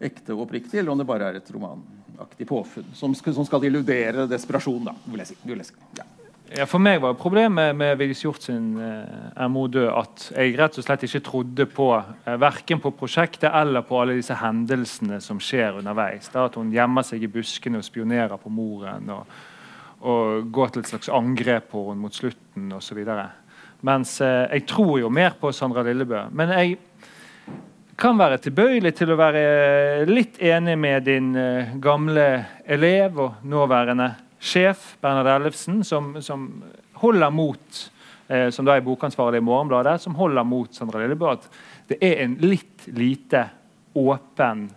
ekte og oppriktig, eller om det bare er et romanaktig påfunn som som skal illudere desperasjon. Da, vil jeg si. Vil jeg si. Ja. Ja, for meg var problemet med Vigdis Hjorth sin eh, mor død at jeg rett og slett ikke trodde på eh, verken på prosjektet eller på alle disse hendelsene som skjer underveis. Da at hun gjemmer seg i buskene og spionerer på moren. og og går til et slags angrep på henne mot slutten osv. Mens eh, jeg tror jo mer på Sandra Lillebø. Men jeg kan være tilbøyelig til å være litt enig med din eh, gamle elev og nåværende sjef Bernhard Ellefsen, som, som holder mot eh, som da er bokansvarlig i Morgenbladet, som holder mot Sandra Lillebø at det er en litt lite åpen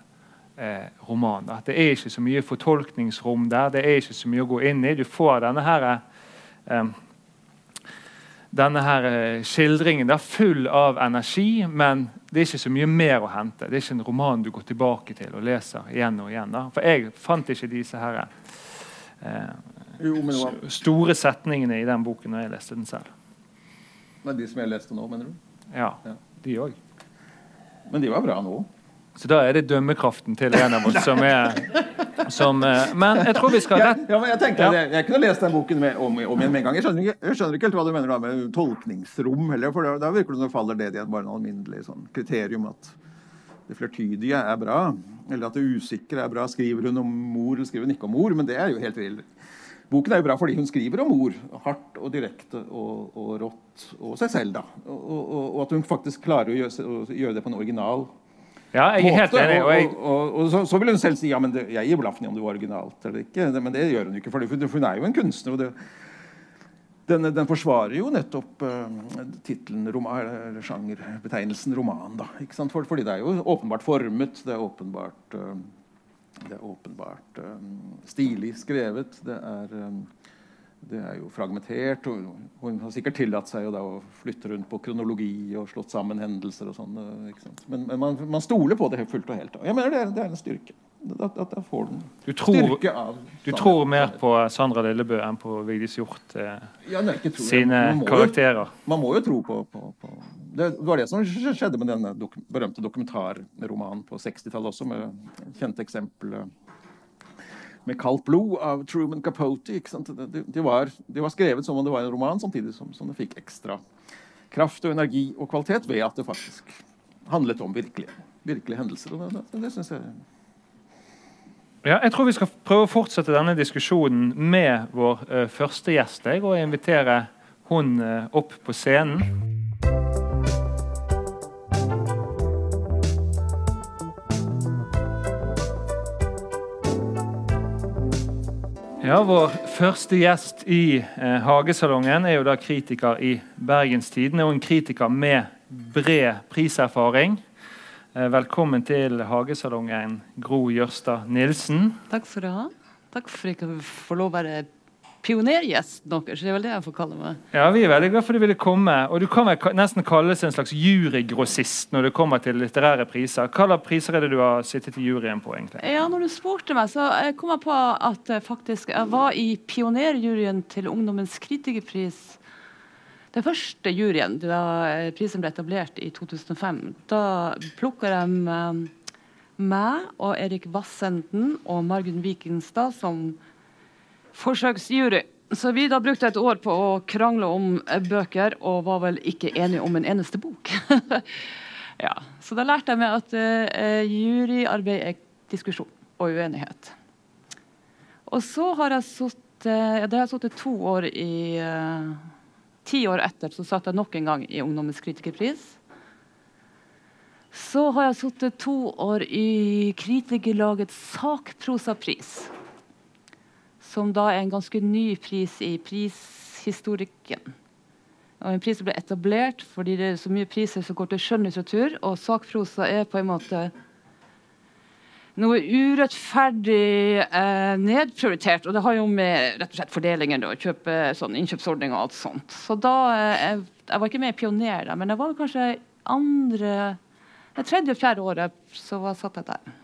eh, roman. At Det er ikke så mye fortolkningsrom der. Det er ikke så mye å gå inn i. Du får denne her, eh, denne her eh, skildringen er full av energi, men det er ikke så mye mer å hente. Det er ikke en roman du går tilbake til og leser igjen og igjen. Da. For jeg fant ikke disse her, eh, store setningene i den boken når jeg leste den selv. Men de som jeg leste nå, mener du? Ja, ja. de òg. Men de var bra nå? Så da er det dømmekraften til en av oss som er som, eh, Men jeg tror vi skal rett... Ja, men jeg tenkte, ja. jeg, jeg kunne lest den boken med, om, om, igjen med en gang. Jeg skjønner, ikke, jeg skjønner, ikke, helt hva du mener da med tolkningsrom. Heller, for da, virker det som det faller ned i bare en alminnelig sånn, kriterium at det flertydige er bra. Eller at det usikre er bra. Skriver hun om mor, eller skriver hun ikke om mor? Men det er jo helt reelt. Boken er jo bra fordi hun skriver om mor. Hardt og direkte og, og rått. Og seg selv, da. Og, og, og, at hun faktisk klarer å gjøre, å gjøre det på en original Ja, jeg er helt måte. enig. Og jeg, og, så, så vil hun selv si ja, men det, jeg gir blaffen i om det var originalt eller ikke. Men det gjør hun ikke, for hun er jo en kunstner. og det den, den forsvarer jo nettopp uh, titlen, eller sjangerbetegnelsen roman. da, ikke sant? For, fordi det er jo åpenbart formet, det er åpenbart uh, det er åpenbart eh, stilig skrevet. Det er, um, det er jo fragmentert. og Hun har sikkert tillatt seg å flytte rundt på kronologi og slått sammen hendelser. og sånn, eh? Men, men man, man stoler på det fullt og helt. Jeg mener det er, det er en styrke. Da, da, da får den du tror, styrke av du tror mer på Sandra Lillebø enn på Vigdis Hjorth eh, ja, sine Man må jo- karakterer. Man må jo tro på, på, på Det var det som skjedde med denne dok berømte dokumentarromanen på 60-tallet også, med kjente eksempel med kaldt blod av Truman Capote. Det, det, var, det var skrevet som om det var en roman, samtidig som, som det fikk ekstra kraft og energi og kvalitet ved at det faktisk handlet om virkelige, virkelige hendelser. Og det, det, det synes jeg Ja, jeg tror vi skal prøve å fortsette denne diskusjonen med vår uh, første gjest. Jeg, og invitere hun uh, opp på scenen. Ja, Vår første gjest i uh, Hagesalongen er jo da kritiker i Bergens Tidende og en kritiker med bred priserfaring. Eh, velkommen til Hagesalongen, Gro Jørstad Nilsen. Takk skal du ha. Takk for at jeg får få lov å være pionergjesten deres. Det er vel det jeg får kalle meg. Ja, Vi er veldig glad for at du ville komme. Og Du kan vel nesten kalles en slags jurygrossist når det kommer til litterære priser. Hva slags priser er det du har sittet i juryen på? egentlig? Ja, når du spurte meg, så eh, kom jeg på at eh, faktisk jeg var i pionerjuryen til Ungdommens kritikerpris. Den første juryen da eh, prisen ble etablert i 2005. Da plukka de eh, meg og Erik Vassenden og Margunn Vikenstad som forsøksjury. Så vi da brukte et år på å krangle om eh, bøker, og var vel ikke enige om en eneste bok. ja, Så da lærte jeg meg at uh, juryarbeid er diskusjon og uenighet. Og så har jeg sittet sittet to år i eh, Ti år etter så satt jeg nok en gang i Ungdommens kritikerpris. Så har jeg sittet to år i Kritikerlagets sakprosapris som da er en ganske ny pris i prishistorikken. Og en pris som ble etablert fordi det er så mye priser som går til skjønnlitteratur, og sakprosa er på en måte noe urettferdig eh, nedprioritert. Og det har jo med rett og slett fordelingen å kjøpe sånn innkjøpsordning og alt sånt. Så da eh, jeg, jeg var ikke med i Pioner, da, men jeg var kanskje andre det tredje-fjerde året så var, satt jeg der.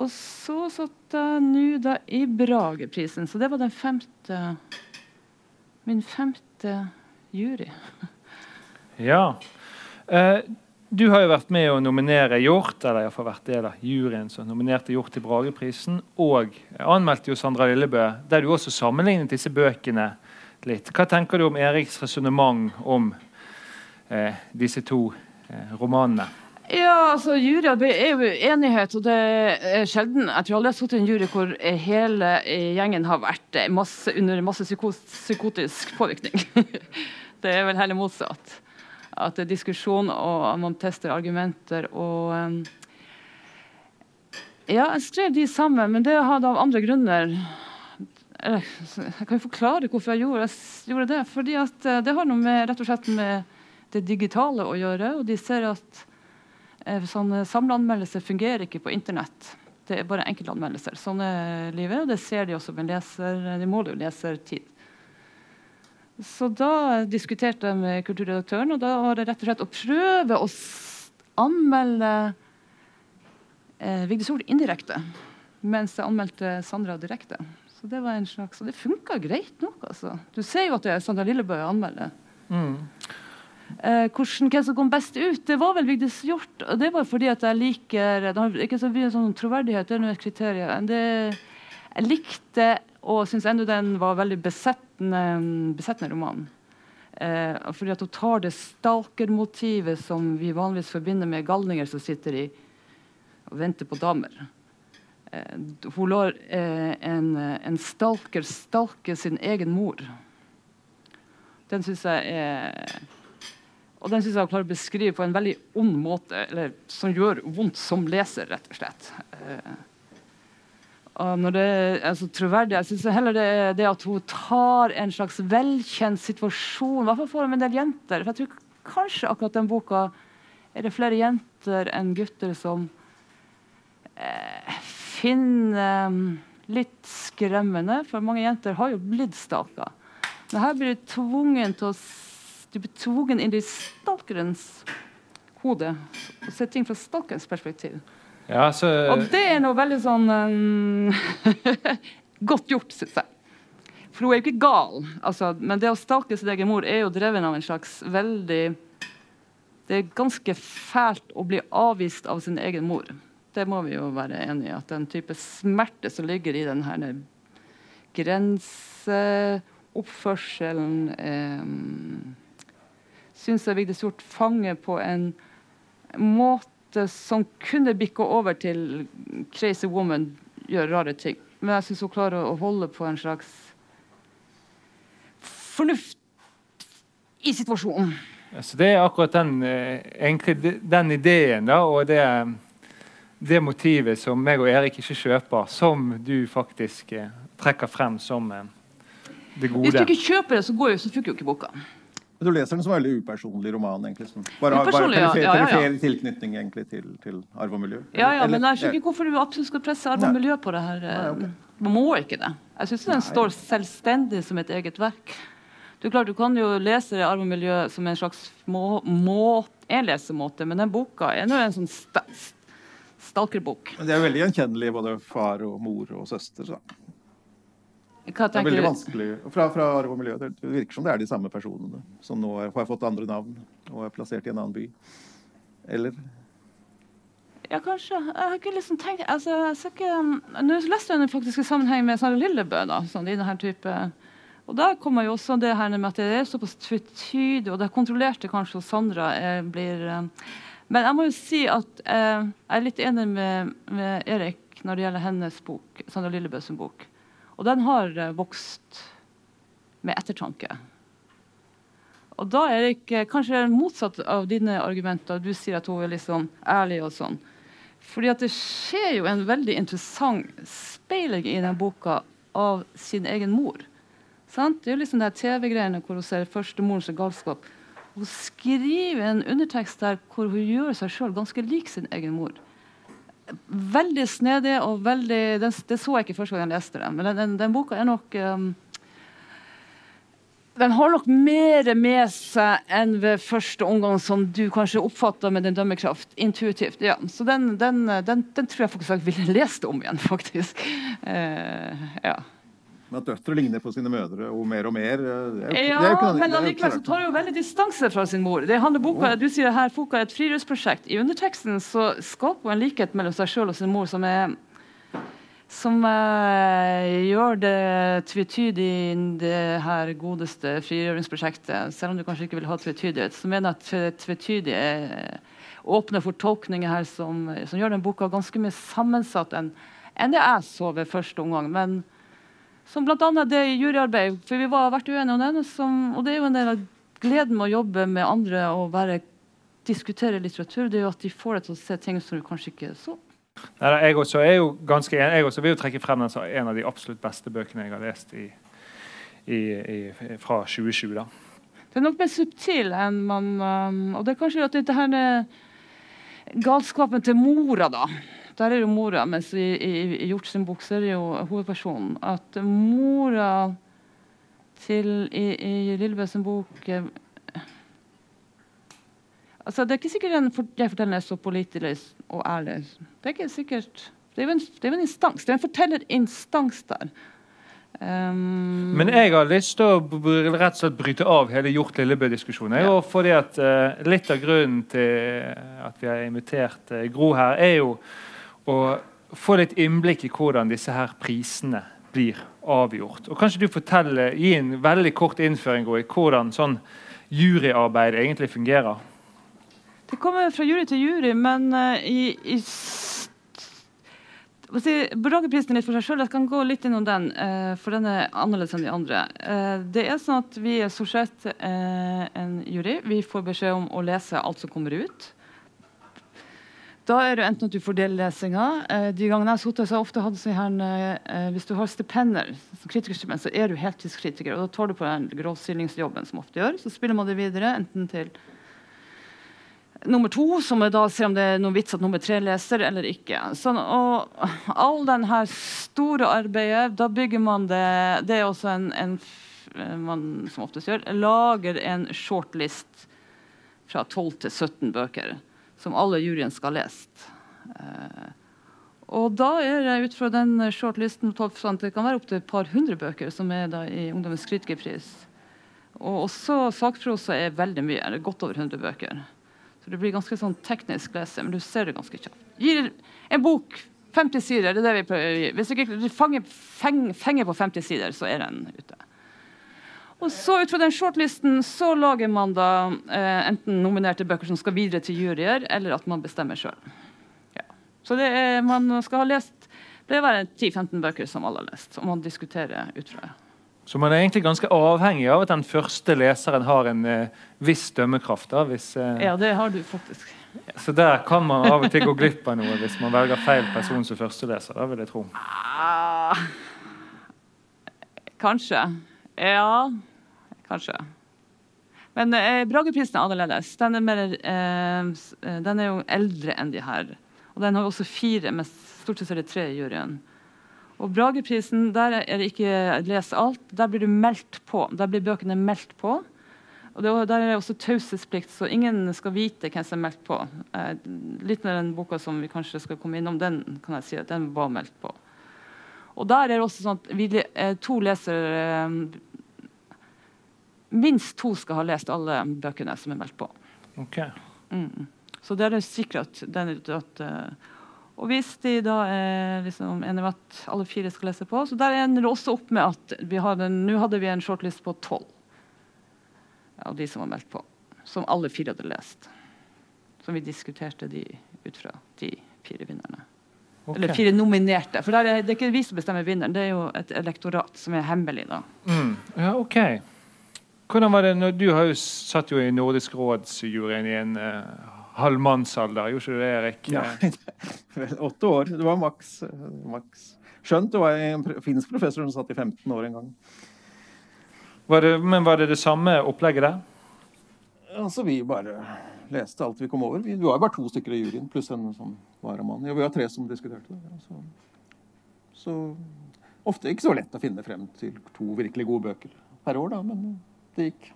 Og så satt jeg nå da i Brageprisen, så det var den femte Min femte jury. Ja. Eh, du har jo vært med å nominere Hjort, eller iallfall vært del av juryen som nominerte Hjort til Brageprisen, og anmeldte jo Sandra Lillebø, der du også sammenlignet disse bøkene litt. Hva tenker du om Eriks resonnement om eh, disse to eh, romanene? Ja, altså juryer er jo enighet, og det er sjelden. Jeg tror aldri jeg har sittet i en jury hvor hele gjengen har vært masse, under masse psyko psykotisk påvirkning. det er vel heller motsatt. At det er diskusjon, og man tester argumenter og um, Ja, jeg skrev de sammen, men det hadde av andre grunner. Jeg kan jo forklare hvorfor jeg gjorde, jeg gjorde det. Fordi at eh, det har noe med, rett og slett med det digitale å gjøre. Og de ser at Eh, Sånne samleanmeldelser fungerer ikke på internett. Det er bare enkeltanmeldelser. Sånn er livet, og det ser de også med leser, de måler jo lesertid. Så da diskuterte jeg med kulturredaktøren, og da var det rett og slett å prøve å anmelde eh, Vigdis Hoel indirekte, mens jeg anmeldte Sandra direkte. Så det var en slags, og det funka greit nok, altså. Du ser jo at det er Sandra Lillebø jeg anmelder. Eh, hvordan, hvem som kom best ut, det var vel Vigdis Hjorth. Og det var fordi at jeg liker Det har ikke så mye sånn troverdighet, det er noe et kriterium. Det, jeg likte og syns ennå den var veldig besettende, besettende roman. Eh, fordi at hun tar det stalkermotivet som vi vanligvis forbinder med galninger som sitter i og venter på damer. Eh, hun lar eh, en, en stalker stalke sin egen mor. Den syns jeg er Og den syns jeg klarer å beskrive på en veldig ond måte, eller som gjør vondt som leser, rett og slett. Eh, når det er altså, troverdig, Jeg syns heller det er det at hun tar en slags velkjent situasjon, i hvert fall for en del jenter. For jeg tror kanskje akkurat den boka er det flere jenter enn gutter som eh, finner eh, litt skremmende. For mange jenter har jo blitt stalka. Men her blir du tvungen til å du blir tvungen inn i stalkerens hode og se ting fra stalkerens perspektiv. Ja, så... Og det er noe veldig sånn um, Godt gjort, syns jeg. For hun er jo ikke gal. Altså, men det å stalke sin egen mor er jo dreven av en slags veldig Det er ganske fælt å bli avvist av sin egen mor. Det må vi jo være enige i. At den type smerte som ligger i den her grenseoppførselen eh, syns jeg Vigdis Hjorth fanger på en måte som kunne bikke over til crazy woman gjør rare ting. Men jeg syns hun klarer å holde på en slags fornuft i situasjonen. Så det er akkurat den, eh, egentlig, den ideen da, og det, det, motivet som meg og Erik ikke kjøper, som du faktisk eh, trekker frem som eh, det gode. Hvis du ikke kjøper det, så, går jo, så funker jo ikke boka. Men du leser den som en veldig upersonlig roman? egentlig. Som bare har perifer, ja. ja, ja, tilknytning egentlig til, til, arv og miljø? Ja, ja, men jeg skjønner ikke hvorfor du absolutt skal presse arv og miljø på det her. Nei, okay. Man må ikke det. Jeg syns den står selvstendig som et eget verk. Du, klar, du kan jo lese arv og miljø som en slags må, må, en lesemåte, men den boka er nå en sånn st stalkerbok. Men det er veldig gjenkjennelig, både far og mor og søster. Så. Det er veldig vanskelig. Fra, fra arv og miljø. Det virker som det er de samme personene som nå har fått andre navn og er plassert i en annen by. Eller? Ja, kanskje. Jeg har ikke liksom tenkt altså, jeg ikke, Nå leste jeg den faktisk i sammenheng med Sara Lillebø. da, sånn i denne type og Da kommer jo også det her med at det er såpass tvetydig, og det kontrollerte kanskje hos Sandra jeg blir eh, Men jeg må jo si at eh, jeg er litt enig med, med Erik når det gjelder hennes bok, Sandra Lillebøs bok. Og den har eh, vokst med ettertanke. Og da er det ikke kanskje motsatt av dine argumenter. Du sier at hun er litt sånn ærlig og sånn. Fordi at det skjer jo en veldig interessant speiling i den boka av sin egen mor. Sant? Det er jo liksom de TV-greiene hvor hun ser førstemorens galskap. Hun skriver en undertekst der hvor hun gjør seg sjøl ganske lik sin egen mor veldig snedig og veldig den, Det så jeg ikke første gang jeg leste den, men den, den, den boka er nok um, den har nok mer med seg enn ved første omgang, som du kanskje oppfatter med din dømmekraft intuitivt. Ja, så den, den, den, den tror jeg faktisk jeg ville lest om igjen, faktisk. Uh, ja. Men at døtre ligner på sine mødre og mer og mer er Ja, men allikevel tar hun jo veldig distanse fra sin mor. Det handler boka, Du sier her boka er et friluftsprosjekt. I underteksten så skaper hun en likhet mellom seg sjøl og sin mor som er som uh, gjør det tvetydig i det her godeste frigjøringsprosjektet. Selv om du kanskje ikke vil ha tvetydighet, så mener jeg at tvetydig er åpner for tolkninger her som, som, gjør den boka ganske mye sammensatt enn, enn det jeg så ved første omgang. Men som bl.a. det i juryarbeid, for vi har vært uenige om den. Som, og det er jo en del av gleden med å jobbe med andre og bare diskutere litteratur, det er jo at de får deg til å se ting som du kanskje ikke så. Nei, jeg også er jo ganske enig. Jeg også vil jo trekke frem den som en av de absolutt beste bøkene jeg har lest i, i, i, fra 2020. da. Det er nok mer subtil enn man um, Og det er kanskje at dette her galskapen til mora, da der er jo mora, mens i, i, i Hjort sin bok så er jo hovedpersonen. At mora til I, i Lillebø sin bok eh, altså Det er ikke sikkert den for, jeg forteller er så pålitelig og ærlig. Det er ikke sikkert det er jo en, det en instans. Det er en fortellerinstans der. Um, Men jeg har lyst til å rett og slett bryte av hele Hjort Lillebø-diskusjonen. Ja. fordi at uh, Litt av grunnen til at vi har invitert uh, Gro her, er jo og få litt innblikk i hvordan disse her prisene blir avgjort. Og Kanskje du forteller, gi en veldig kort innføring i hvordan sånn juryarbeid egentlig fungerer? Det kommer fra jury til jury, men uh, i, i Brageprisen litt for seg selv, Jeg kan gå litt innom den, eh, for den er annerledes enn de andre. Eh, det er sånn at Vi er stort sett en jury. Vi får beskjed om å lese alt som kommer ut. Da er det enten at du får dellesinga. Eh, de gangene jeg har sittet, så har jeg ofte hatt sånn her eh, Hvis du har stipender, kritikerstipend, så er du heltidskritiker. Og da tar du på den grovstillingsjobben som ofte gjør. Så spiller man det videre, enten til nummer to, som er da ser om det er noen vits at nummer tre leser eller ikke. Sånn, og all den her store arbeidet, da bygger man det Det er også en, en man som oftest gjør, lager en shortlist fra 12 til 17 bøker som alle juryen skal ha lest. Eh, og da er det ut fra den shortlisten det kan være opptil et par hundre bøker som er da i Ungdommens kritikerpris. Og også sakprosa er veldig mye. Det er godt over 100 bøker. Så det blir ganske sånn teknisk lese, men du ser det ganske kjapt. Gir en bok 50 sider, det er det vi prøver å gi. Hvis du ikke fanger, fenger på 50 sider, så er den ute. Og så Ut fra den shortlisten så lager man da eh, enten nominerte bøker som skal videre til juryer, eller at man bestemmer sjøl. Ja. Så det er, man skal ha lest det er 10-15 bøker som alle har lest, som man diskuterer ut fra. Så man er egentlig ganske avhengig av at den første leseren har en eh, viss dømmekraft. Da, hvis, eh, ja, det har du faktisk. Så der kan man av og til gå glipp av noe hvis man velger feil person som førsteleser. Da vil jeg tro. Ah, kanskje. Ja, kanskje. Men eh, Brageprisen er annerledes. Den er, mer, eh, den er, jo eldre enn de her. Og den har også fire, men stort sett er det tre i juryen. Og Brageprisen, der er det ikke les alt. Der blir du meldt på. Der blir bøkene meldt på. Og det, Der er det også taushetsplikt, så ingen skal vite hvem som er meldt på. Eh, litt med den boka som vi kanskje skal komme innom, den kan jeg si at den var meldt på. Og der er det også sånn at vi, eh, to leser eh, Minst to skal ha lest alle bøkene som er meldt på. Okay. Mm. Så det er sikkert at, den, at uh, og hvis de da er liksom enige om at alle fire skal lese på, så der ender det også opp med at vi hadde, nå hadde vi en shortlist på tolv av de som var meldt på. Som alle fire hadde lest. Som vi diskuterte de ut fra de fire vinnerne. Okay. Eller fire nominerte. For er, det er ikke vi som bestemmer vinneren, det er jo et elektorat som er hemmelig. da. Mm. Ja, ok. Hvordan var det, Du har jo satt jo i Nordisk råds-juryen i en uh, halvmannsalder, gjorde ikke du det, Erik? Ja, åtte år. Det var maks. maks. Skjønt det var en finsk professor som satt i 15 år en gang. Var det, men var det det samme opplegget der? Altså, Vi bare leste alt vi kom over. Vi var bare to stykker i juryen, pluss en som varamann. Ja, vi var tre som diskuterte det. Så, så, ofte ikke så lett å finne frem til to virkelig gode bøker per år, da, men det gikk.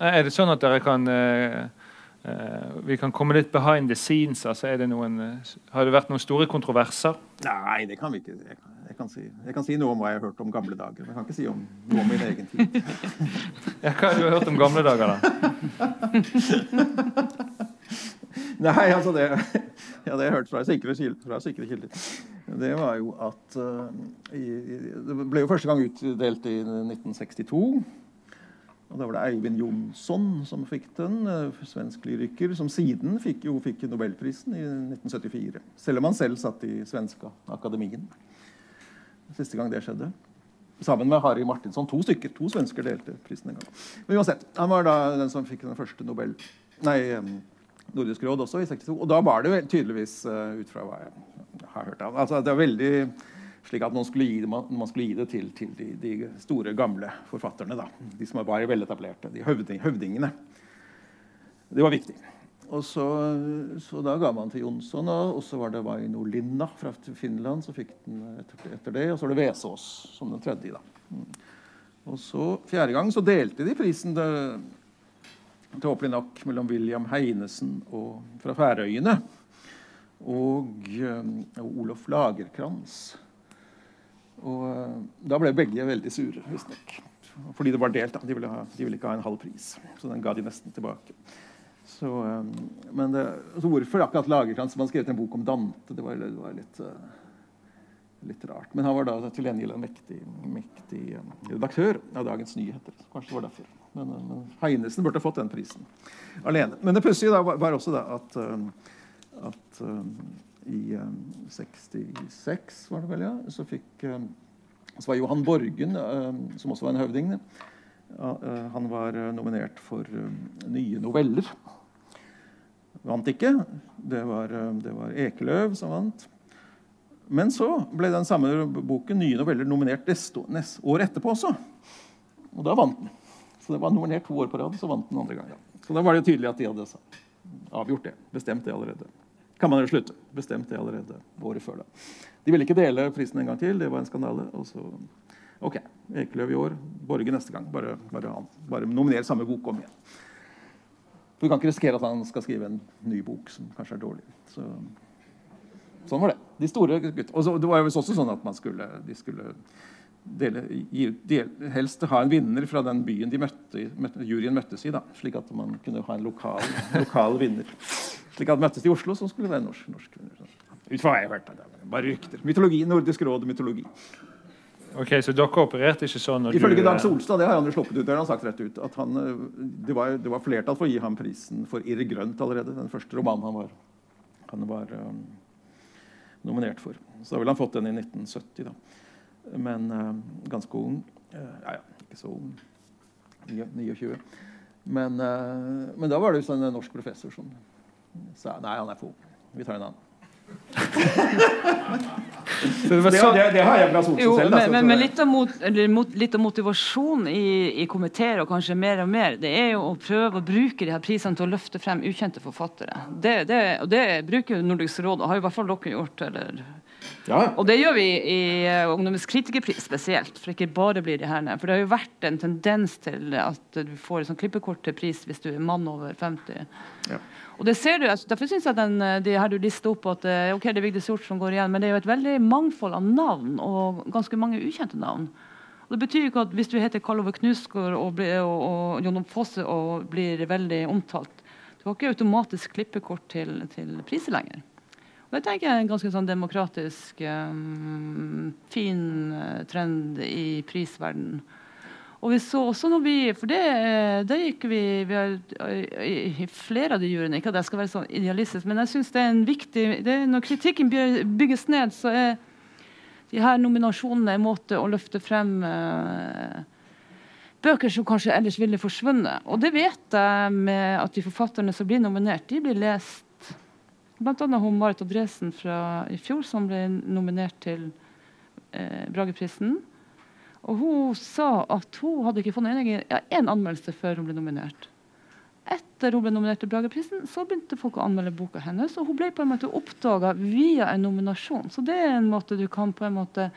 Er det sånn at dere kan eh, Uh, vi kan komme litt behind the scenes. Altså, noen, uh, har det vært noen store kontroverser? Nei, det kan vi ikke. Jeg kan, jeg, kan si, jeg kan, si, noe om hva jeg har hørt om gamle dager. Men jeg kan ikke si om noe om min egen tid. ja, hva har du hørt om gamle dager, da? Nei, altså det, ja, det jeg hørte fra sikre kilder, det var jo at uh, i, Det ble jo første gang utdelt i 1962. Og Da var det Eivind Jonsson som fikk den, eh, svensk lyriker, som siden fikk, jo, fikk Nobelprisen i 1974. Selv om han selv satt i svenska akademien. Siste gang det skjedde. Sammen med Harry Martinsson. To stykker, to svensker delte prisen en gang. Men uansett, Han var da den som fikk den første Nobel... Nei, Nordisk råd også i 62. Og da var det tydeligvis, uh, ut fra hva jeg har hørt av altså, Det var veldig slik at man skulle gi det, man skulle gi det til, til de, de, store, gamle forfatterne. Da. De som var veletablerte. De høvding, høvdingene. Det var viktig. Og så, så, da ga man til Jonsson, og så var det Vaino Linna fra Finland som fikk den etter, etter det. Og så var det Vesaas som den tredje. da. Mm. Og så Fjerde gang så delte de prisen til, tåpelig nok mellom William Heinesen og, fra Færøyene og, og Olof Lagerkrantz. Og eh, da ble begge veldig sure, visstnok. Fordi det var delt. Da. De ville, ha, de ville, ikke ha en halv pris. Så den ga de nesten tilbake. Så, um, men det, så hvorfor akkurat Lagerkrantz man skrev skrevet en bok om Dante? Det var, det var litt, uh, litt, rart. Men han var da til gjengjeld en mektig, mektig redaktør av Dagens Nyheter. Kanskje det var derfor. Men, men Heinesen burde fått den prisen alene. Men det pussige var, også da at, at i eh, 66, var det vel, ja. Så fikk eh, så var Johan Borgen, eh, som også var en høvding, eh, han var eh, nominert for nye noveller. Vant ikke. Det var, det var Ekeløv som vant. Men så ble den samme boken, nye noveller, nominert neste, neste år etterpå også. Og da vant den. Så det var nominert to år på rad, så vant den andre gangen. Så da var det tydelig at de hadde avgjort det. Bestemt det allerede. Kan man jo slutte. Bestemt det allerede året før. da. De ville ikke dele prisen en gang til. Det var en skandale. Og så OK. Ekeløv i år, Borge neste gang. Bare, bare, bare nominer samme bok om igjen. Du kan ikke risikere at han skal skrive en ny bok som kanskje er dårlig. Så, sånn var det. De store guttene. Og så, det var jo også sånn at man skulle, de skulle dele, gi, del, helst ha en vinner fra den byen møtte, møtte, juryen møttes i. da, Slik at man kunne ha en lokal, lokal vinner. Slik at møttes i Oslo, så skulle det være norsk, norsk. Ut fra hva jeg det, Bare rykter. Mytologi, Nordisk råd og mytologi. Ok, Så dere opererte ikke sånn? når Ifølge du, Dag Solstad, det har han jo sluppet ut, det har han sagt rett ut, at han, øh, det, var, det var flertall for å gi ham prisen for 'Irr grønt' allerede. Den første romanen han var, han var um, nominert for. Så da ville han fått den i 1970, da. Men øh, ganske ung. Uh, ja, ja, ikke så ung. 29. Men, uh, men da var det jo sånn en norsk professor som sa nei, han er for ung. Vi tar en annen. Så det var Det, det, det har jeg fra sånn Jo, selv. da, men, så- men, men litt, av mot, eller mot, litt av motivasjonen i, i komiteer, og kanskje mer og mer, det er jo å prøve å bruke de her prisene til å løfte frem ukjente forfattere. Det, det, og det bruker jo Nordisk råd, og har i hvert fall dere gjort. Eller. ja, Og det gjør vi i uh, Ungdommens kritikerpris spesielt, for ikke bare blir det her. For det har jo vært en tendens til at du får et sånt klippekort til pris hvis du er mann over 50. Ja. Og det ser du, altså, Derfor syns jeg den, eh, de her du lister opp at eh, ok, det er Vigdis Hjorth som går igjen, men det er jo et veldig mangfold av navn, og ganske mange ukjente navn. Og det betyr jo ikke at hvis du heter Karl Ove Knusgård og, og, og Jon Fosse og blir veldig omtalt, du har ikke automatisk klippekort til, til priser lenger. Og det tenker jeg er en ganske sånn demokratisk, um, fin trend i prisverdenen. Og vi så også når vi For det, eh, det gikk vi, vi har, i, I flere av de juryene. Ikke at jeg skal være sånn idealistisk, men jeg syns det er en viktig det Når kritikken bygges ned, så er de her nominasjonene en måte å løfte frem eh, bøker som kanskje ellers ville forsvunnet. Og det vet jeg med at de forfatterne som blir nominert, de blir lest. Blant annet hun Marit Andresen fra i fjor, som ble nominert til eh, Brageprisen. Og hun sa at hun hadde ikke fått en, ja, anmeldelse før hun ble nominert. Etter hun ble nominert til Brageprisen, så begynte folk å anmelde boka hennes. Og hun ble på en måte oppdaga via en nominasjon. Så det er en måte du kan på en måte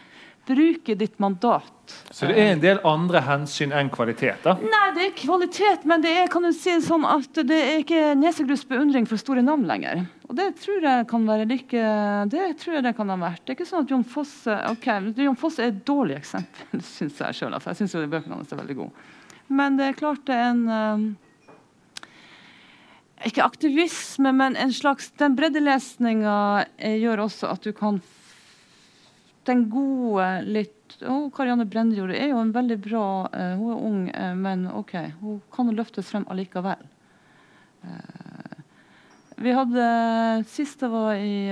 bruke ditt mandat. så det er en del andre hensyn enn kvalitet? da? Nei, det er kvalitet, men det er kan du si sånn at det er ikke nesegrus beundring for store navn lenger. Og det tror jeg kan være like Det tror jeg det kan ha vært. Det er ikke sånn at Jon Fosse ok, Jon Fosse er et dårlig eksempel, syns jeg sjøl. Jeg syns bøkene hans er veldig gode. Men det er klart det er en um, Ikke aktivisme, men en slags Den breddelesninga eh, gjør også at du kan Den gode, litt oh, Karianne Brendjord er jo en veldig bra uh, Hun er ung, uh, men OK. Hun kan løftes frem allikevel. Uh, vi hadde Sist jeg var i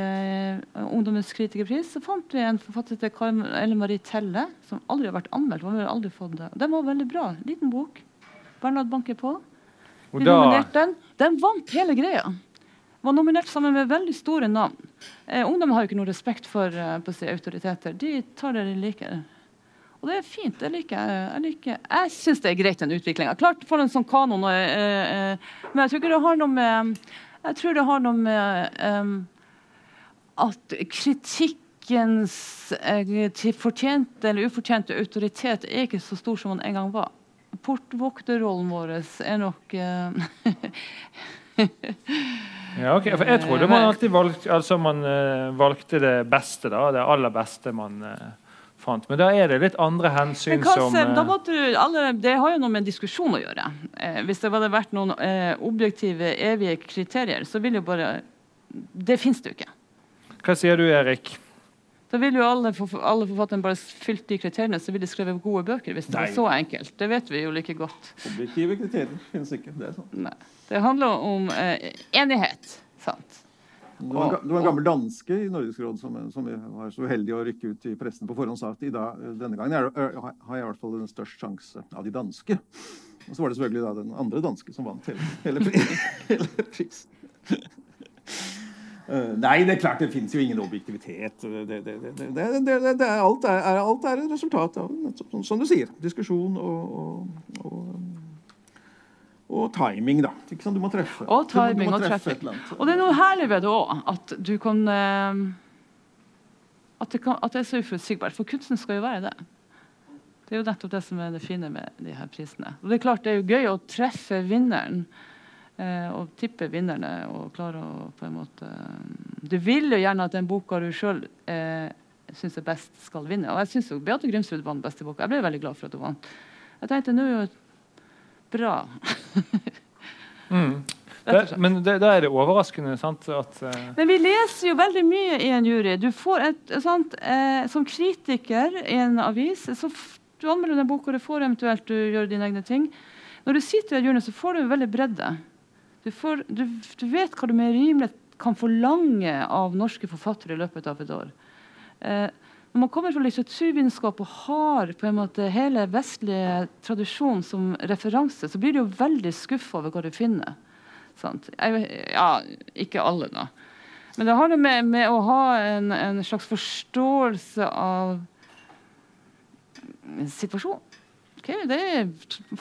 Ungdommens kritikerpris, så fant vi en forfatter til Karin Ellen Marie Telle, som aldri har vært anmeldt. Hun har aldri fått det. Den var veldig bra. Liten bok. Bernhard banker på. Vi nominerte den. Den vant hele greia. Var nominert sammen med veldig store navn. Eh, ungdom har jo ikke noe respekt for eh, på å si, autoriteter. De tar det de liker. Og det er fint. Jeg liker. Jeg, liker. jeg syns det er greit, den utviklinga. Klart for en sånn kanon, og, eh, eh, men jeg tror ikke det har noe med Jeg tror det har noe med eh, at kritikkens eh, fortjente eller ufortjente autoritet er ikke så stor som den en gang var. Portvokterrollen vår er nok eh, ja, okay. for Jeg trodde man alltid valgte, altså man, uh, valgte det beste, da, det aller beste man uh, fant. Men da er det litt andre hensyn Men Kassem, som uh... da eh, måtte du, alle, Det har jo noe med diskusjon å gjøre. Eh, hvis det hadde vært noen eh, objektive, evige kriterier, så vil jo bare Det fins det jo ikke. Hva sier du, Erik? Da ville jo alle, alle forfatterne bare fylt de kriteriene, så ville de skrevet gode bøker. hvis det Nei. var så enkelt. Det vet vi jo like godt. Objektive kriterier finnes ikke. Det er sånn. Nei. Det handler om eh, enighet. Sant? Det var, en det var en gammel danske i Nordisk råd som, som var så uheldig å rykke ut i pressen på forhånd sa at dag, denne gangen er, er, har jeg i hvert fall den største sjanse av de danske. Og så var det selvfølgelig da den andre danske som vant hele, hele, hele prisen. Eh, Nei, det er klart det fins jo ingen objektivitet. Det, det, det, er, alt, er, alt er et resultat av sånn som du sier, diskusjon og, og, og, og timing, da. Du må treffe. Og timing og treffe eller annet. Og det er noe herlig ved det òg, at du kan eh, at, det kan at det er så uforutsigbart. For kunsten skal jo være det. Det er jo nettopp det som er det fine med de her prisene. Og det er klart det er jo gøy å treffe vinneren. Eh, og tipper vinnerne og klarer å på en måte Du vil jo gjerne at den boka du sjøl eh, syns er best, skal vinne. Og jeg syns jo Beate Grimsrud vant beste boka. Jeg ble veldig glad for at hun vant. Jeg tenkte nå er jo bra. Mm. Det, men det, da er det overraskende sant, at uh... Men vi leser jo veldig mye i en jury. Du får et, sant, eh, som kritiker i en avis så Du anmelder den boka, du får eventuelt du gjør dine egne ting. Når du sitter i juryen, jury, så får du veldig bredde. Du, får, du, du vet hva du med rimelighet kan forlange av norske forfattere i løpet av et år. Eh, når man kommer fra litteraturvitenskap og har på en måte hele vestlige tradisjon som referanse, så blir du jo veldig skuffa over hva du finner. Jeg, ja, ikke alle, da. Men det har det med, med å ha en, en slags forståelse av situasjonen. Ok, det er,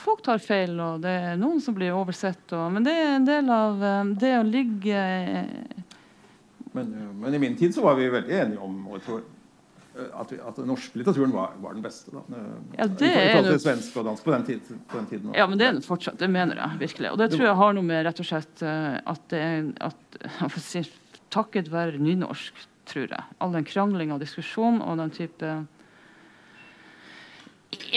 folk tar feil, og det er noen som blir oversett. Og, men det er en del av eh, det å ligge eh, Men, eh, men i min tid så var vi veldig enige om tror, at, vi, at den norske litteraturen var, var den beste. Da. Ja, det I forhold til svensk og dansk på den, tid, på den tiden. da. Ja, men det er den fortsatt. Det mener jeg virkelig. Og det tror jeg har noe med rett og slett at det er at, si, Takket være nynorsk, tror jeg. All den kranglinga og diskusjonen og den type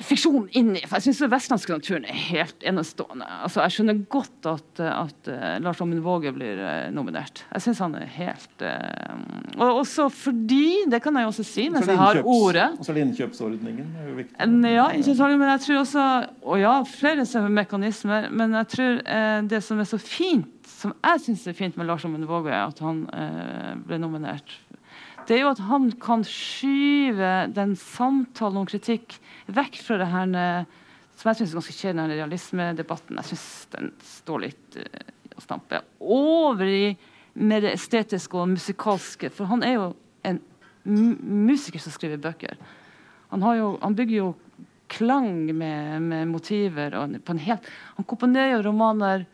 fiksjon inni. For jeg syns den vestlandske naturen er helt enestående. Altså, jeg skjønner godt at, at eh, Lars Amund Våge blir eh, nominert. Jeg syns han er helt uh, Og også fordi, det kan jeg også si mens er jeg har ordet Og så er det innkjøpsordningen. Er jo viktig. en- Ja, men jeg tror også Og ja, flere mekanismer. Men jeg tror uh, det som er så fint, som jeg syns er fint med Lars Amund Våge, at han uh, ble nominert, det er jo at han kan skyve den samtalen om kritikk vekk fra det her eh, som jeg syns er ganske kjedelig, den realismedebatten. Jeg syns den står litt eh, og stamper over i med det estetiske og musikalske. For han er jo en musiker som skriver bøker. Han, jo, han bygger jo klang med, med motiver. Og på en helt, han komponerer jo romaner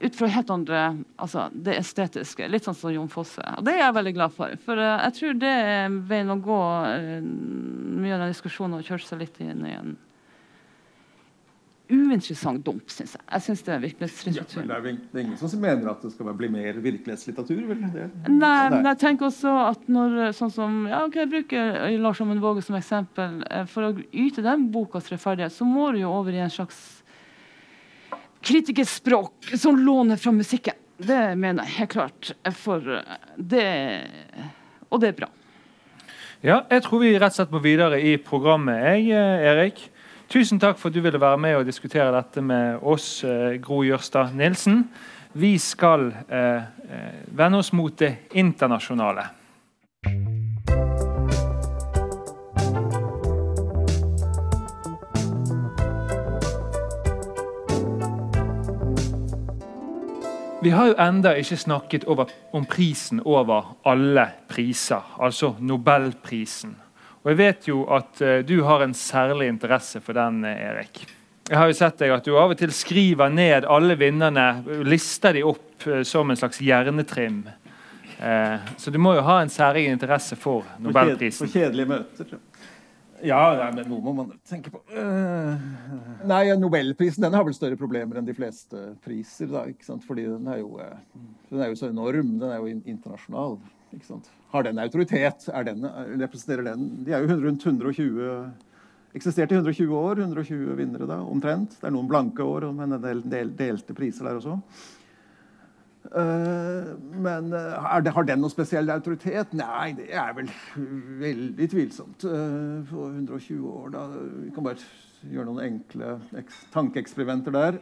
ut fra helt andre Altså det estetiske. Litt sånn som Jon Fosse. Og det er jeg veldig glad for. For uh, jeg tror det er veien å gå, uh, mye av den diskusjonen, å kjøre seg litt inn i en uinteressant dump, syns jeg. Jeg synes det er Ja, virkelighetslitteratur. det, er det er ingen som mener at det skal bli mer virkelighetslitteratur? vel? Det, Nei, men jeg tenker også at når sånn som, ja, ok, Jeg bruker Lars Amund Våge som eksempel. eh, For å yte den bokas rettferdighet, så må du jo over i en slags kritikerspråk som låner fra musikken. Det mener jeg helt klart. For eh, det Og det er bra. Ja, jeg tror vi rett og slett må videre i programmet, jeg, eh, Erik. Tusen takk for at du ville være med og diskutere dette med oss, eh, Gro Jørstad Nilsen. Vi skal eh, vende oss mot det internasjonale. Vi har jo enda ikke snakket over, om prisen over alle priser, altså Nobelprisen. Og jeg vet jo at eh, du har en særlig interesse for den, eh, Erik. Jeg har jo sett deg at du av og til skriver ned alle vinnerne, lister de opp eh, som en slags hjernetrim. Så du må jo ha en særlig interesse For, Nobelprisen. for kjedelige møter. Ja, ja men noe må man tenke på. Uh... nei, Nobelprisen den har vel større problemer enn de fleste priser. da, ikke sant? Fordi den er jo, eh, den er jo så enorm. Den er jo internasjonal. ikke sant? Har den autoritet? Er den, eh, representerer den De er jo rundt 120 Eksisterte i 120 år. 120 vinnere da, omtrent. Det er noen blanke år, men en del, del delte priser der også. Eh, men eh, det, har den noen spesiell autoritet? Nei, det er vel veldig tvilsomt. For på 120 år, da Vi kan bare gjøre noen enkle tankeeksperimenter der.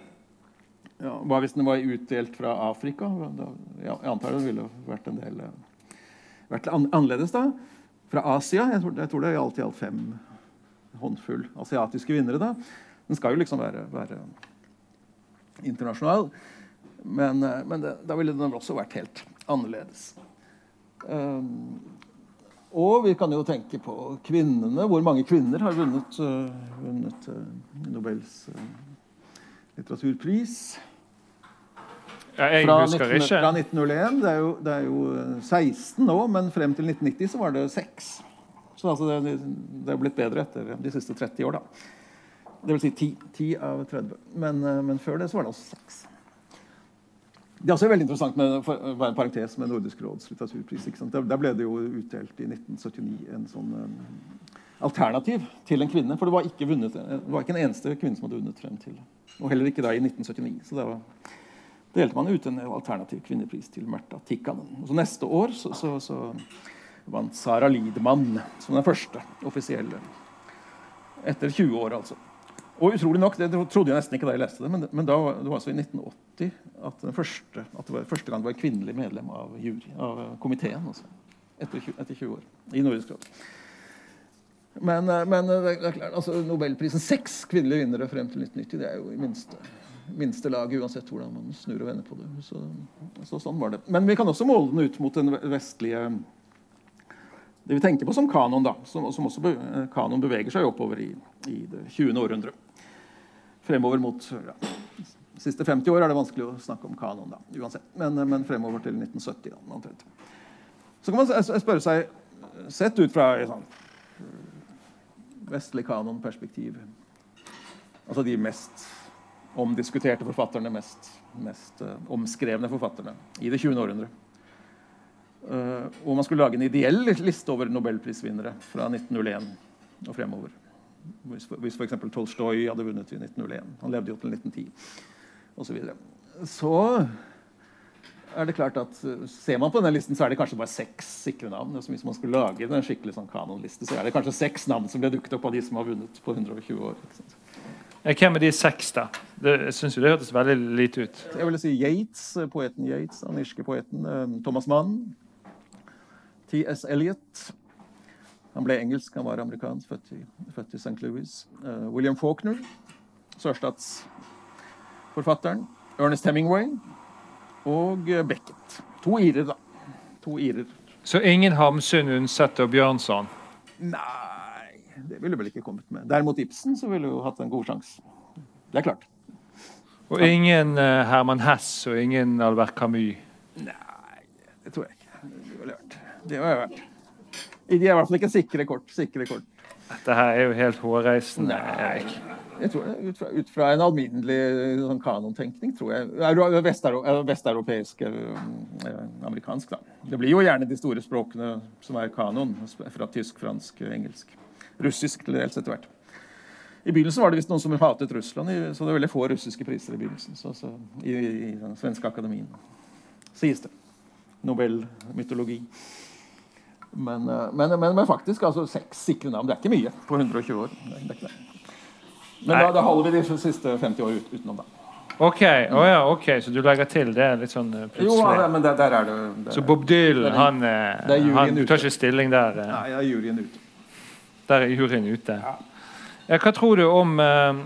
ja, Hva hvis den var utdelt fra Afrika? Da, jeg antar det ville vært en del eh, vært annerledes da. Fra Asia. Jeg tror, jeg tror det alt i alt fem håndfull asiatiske vinnere. da. Den skal jo liksom være, være internasjonal. Men, eh, men det, da ville den også vært helt annerledes. Um, og vi kan jo tenke på kvinnene. Hvor mange kvinner har vunnet, uh, vunnet uh, Nobels uh, litteraturpris? Ja, jeg Fra, husker 19, ikke. fra 1901. Det er, jo, det er jo 16 nå, men frem til 1990 så var det 6. Så altså det, det er blitt bedre etter de siste 30 år, da. Det vil si 10, 10 av 30. Men, men før det så var det altså 6. Det er også veldig interessant med for, en parentes med Nordisk råds litteraturpris. Der, der ble det jo utdelt i 1979 en sånn um, alternativ til en kvinne. For det var vunnet, det var ikke en eneste kvinne som hadde vunnet frem til Og heller ikke da i 1979. Så det var, delte man ut en alternativ kvinnepris til Märtha Tikkanen. Og så neste år så, så, så vant Sara Lidman som den første offisielle. Etter 20 år, altså. Og utrolig nok, det trodde jeg nesten ikke da jeg leste det, men, men da, det var altså i 1980 at, første, at det var første gang det var kvinnelig medlem av, jury, av komiteen. Også, etter, 20, etter 20 år i Nordisk råd. Men, men det er klart, altså, Nobelprisen seks kvinnelige vinnere frem til 1990, det er jo i minste, minste laget, uansett hvordan man snur og vender på det. Så, så, sånn var det. Men vi kan også måle den ut mot den vestlige det vi tenker på som kanon, da, som, som også be, kanon beveger seg oppover i, i det 20. århundre. Fremover mot ja, siste 50 år er det vanskelig å snakke om kanon, da, uansett. Men, men fremover til 1970. Da. Så kan man spørre seg, sett ut fra et sånt vestlig kanonperspektiv Altså de mest omdiskuterte forfatterne, mest, mest uh, omskrevne forfatterne i det 20. århundre. Uh, og man skulle lage en ideell liste over nobelprisvinnere fra 1901 og fremover. Hvis, hvis f.eks. Tolstoy hadde vunnet i 1901. Han levde jo til 1910 osv. Så, så er det klart at uh, Ser man på denne listen, så er det kanskje bare seks sikre navn. Altså, hvis man skulle lage en skikkelig sånn kanonliste, så er det kanskje seks navn som ble dukket opp av de som har vunnet på 120 år. Hvem er de seks, da? Det, jeg synes jo det hørtes veldig lite ut. Jeg vil si Yates, poeten Yates, den irske poeten. Thomas Mann. T.S. Eliot. Han ble engelsk, han var amerikansk, født i, født i St. Louis. Uh, William Faulkner, sørstatsforfatteren. Ernest Hemingway og uh, Beckett. To irer, da. To irer. Så ingen Hamsun, Undset og Bjørnson? Nei, det ville vel ikke kommet med. Derimot Ibsen så ville jo hatt en god sjanse. Det er klart. Og ingen uh, Herman Hess og ingen Albert Camus? Nei, det tror jeg ikke. Det ville vært. Det jeg vært. De er i hvert fall ikke sikre kort. Sikre kort. Dette her er jo helt hårreisende. Nei. Jeg tror ut, fra, ut fra en alminnelig sånn kanontenkning, tror jeg. Vesteuropeisk eh, amerikansk, da. Det blir jo gjerne de store språkene som er kanon. Fra tysk, fransk, engelsk. Russisk til dels etter hvert. I begynnelsen var det visst noen som hatet Russland, så det var veldig få russiske priser i begynnelsen. Så, så, I i den svenske akademien, sies det. Nobelmytologi. Men, eh, men, men, men faktisk altså seks sikre navn. Det er ikke mye på 120 år. Det er, ikke det. Men da, da holder vi de siste 50 år ut, utenom, da. Ok, oh ja, ok, så du legger til det litt sånn plutselig? Jo, ja, men der, der er det, det Så Bob Dylan, han, eh, han tar ikke stilling der? nei, er juryen ute. Der er juryen ute. Ja, hva tror du om, eh,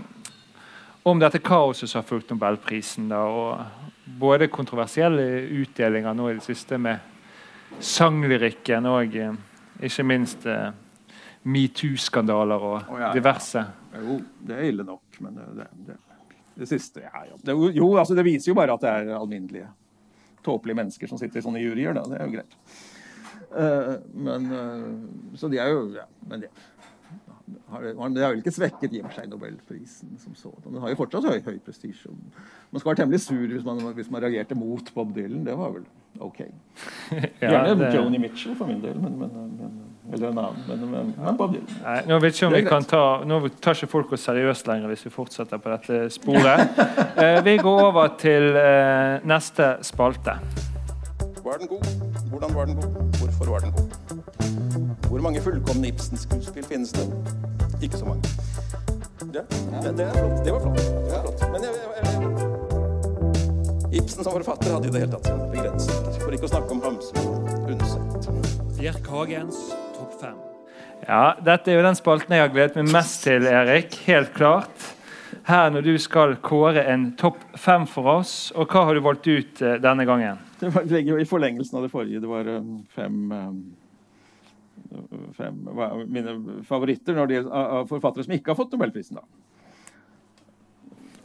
om dette kaoset som har fulgt Nobelprisen? da, og Både kontroversielle utdelinger nå i det siste med sanglyrikken og eh, ikke minst eh, metoo-skandaler og oh, ja, ja. diverse. Jo, det er ille nok, men det, det, det, det siste ja, jo- jo, altså det viser jo bare at det er alminnelige, tåpelige mennesker som sitter i sånne juryer. Da. Det er jo greit. Uh, men uh, Så de er jo ja, Men det har, det har vel ikke svekket i og for seg Nobelprisen som sådan. Den har jo fortsatt høy, høy prestisje. Man skal være temmelig sur hvis man, hvis man reagerte mot Bob Dylan. Det var vel OK. Ja, det- Joni Mitchell for min del, men, men, men, eller en annen. Men, men, men Bob Dylan. Nei, nå vet ikke om er vi kan ta Nå tar ikke folk oss seriøst lenger hvis vi fortsetter på dette sporet. Eh, vi går over til eh, neste spalte. Var den god? Hvordan var den god? Hvorfor var den god? Hvor mange fullkomne Ibsen-skuespill finnes det? Ikke så mange. Ja, det, det er flott. Det var flott. Det var flott. Men jeg, jeg, jeg, Ibsen som forfatter hadde i det hele tatt sine begrensninger. For ikke å snakke om Hamsun unnsett. Undset. Bjerk Hagens topp fem. Ja, Dette er jo den spalten jeg har gledet meg mest til, Erik. Helt klart. Her når du skal kåre en topp fem for oss. Og hva har du valgt ut eh, denne gangen? Det var, ligger jo i forlengelsen av det forrige. Det var um, fem, um, fem Mine favoritter når det gjelder forfattere som ikke har fått Nobelprisen. da.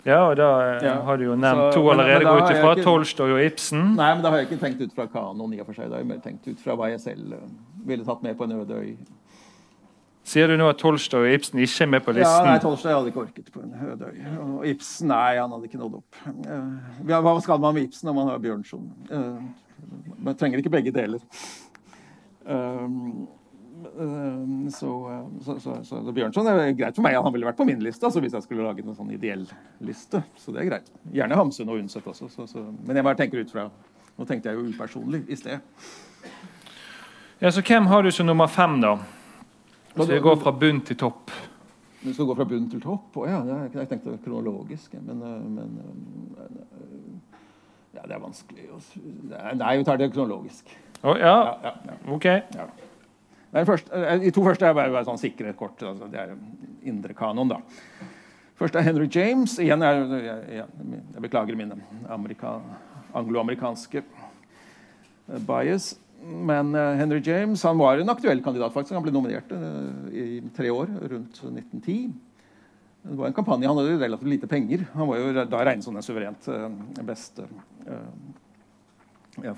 Ja, og da eh, Ja, har du jo nevnt to allerede, men ut ifra. ikke- Tolstoy og Ibsen. Nei, men da har jeg ikke tenkt ut fra kanon i og for seg. Da har jeg mer tenkt ut fra hva jeg selv uh, ville tatt med på en øde øy. Sier du nå at Tolstoy og Ibsen ikke er med på listen? Ja, nei, Tolstoy hadde ikke orket på en øde øy. Og Ibsen, nei, han hadde ikke nådd opp. Uh, hva skal man med Ibsen når man har Bjørnson? Man trenger ikke begge deler. Um, så, uh, så, så, så det Bjørnson er greit for meg. Han ville vært på min liste altså, hvis jeg skulle lage en sånn ideell liste. Så det er greit. Gjerne Hamsun og Undset også. Så, så. Men jeg bare tenker ut fra Nå tenkte jeg jo upersonlig i sted. Ja, så Hvem har du som nummer fem, da? Så vi går fra bunn til topp. Du skal gå fra bunn til topp? Å ja, jeg tenkte kronologisk. Men, øh, men øh, Ja, det er vanskelig å Nei, vi tar det kronologisk. Å, ja, Ja, ja, ja. OK. Nei, øh, de to første er bare, bare sånn sikre kort. Altså, det er indre kanon, da. Først er Henry James. Igjen er jeg, jeg, jeg beklager mine amerika, angloamerikanske øh, bias. Men Henry James han var en aktuell kandidat. faktisk. Han ble nominert i tre år, rundt 1910. Det var en kampanje. Han hadde relativt lite penger. Han var jo da regnet som den suverent beste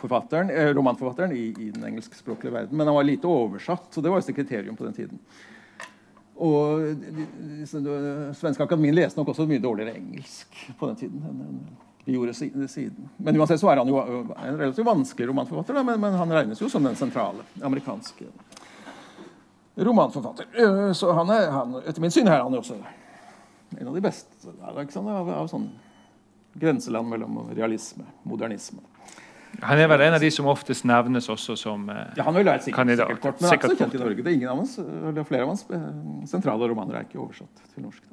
forfatteren, eh, romanforfatteren i, i den engelskspråklige verden. Men han var lite oversatt, så det var jo et kriterium på den tiden. Og de, Svenske Akademien leste nok også mye dårligere engelsk på den tiden. enn de gjorde siden. Men uansett så er han jo en relativt vanskelig romanforfatter, da, men, men han regnes jo som den sentrale amerikanske romanforfatter. Eh, Så han er, han, etter min syn er han jo også en av de beste der, av, av sånn grenseland mellom realisme modernisme. Han er vel en av de som oftest nevnes også som eh, Ja, han vil være et sikkert, Kandidat. sikkert kort, men han er ikke så kjent i. Norge. Det er ingen av hans, eller flere av hans eh, sentrale romaner er ikke oversatt til norsk.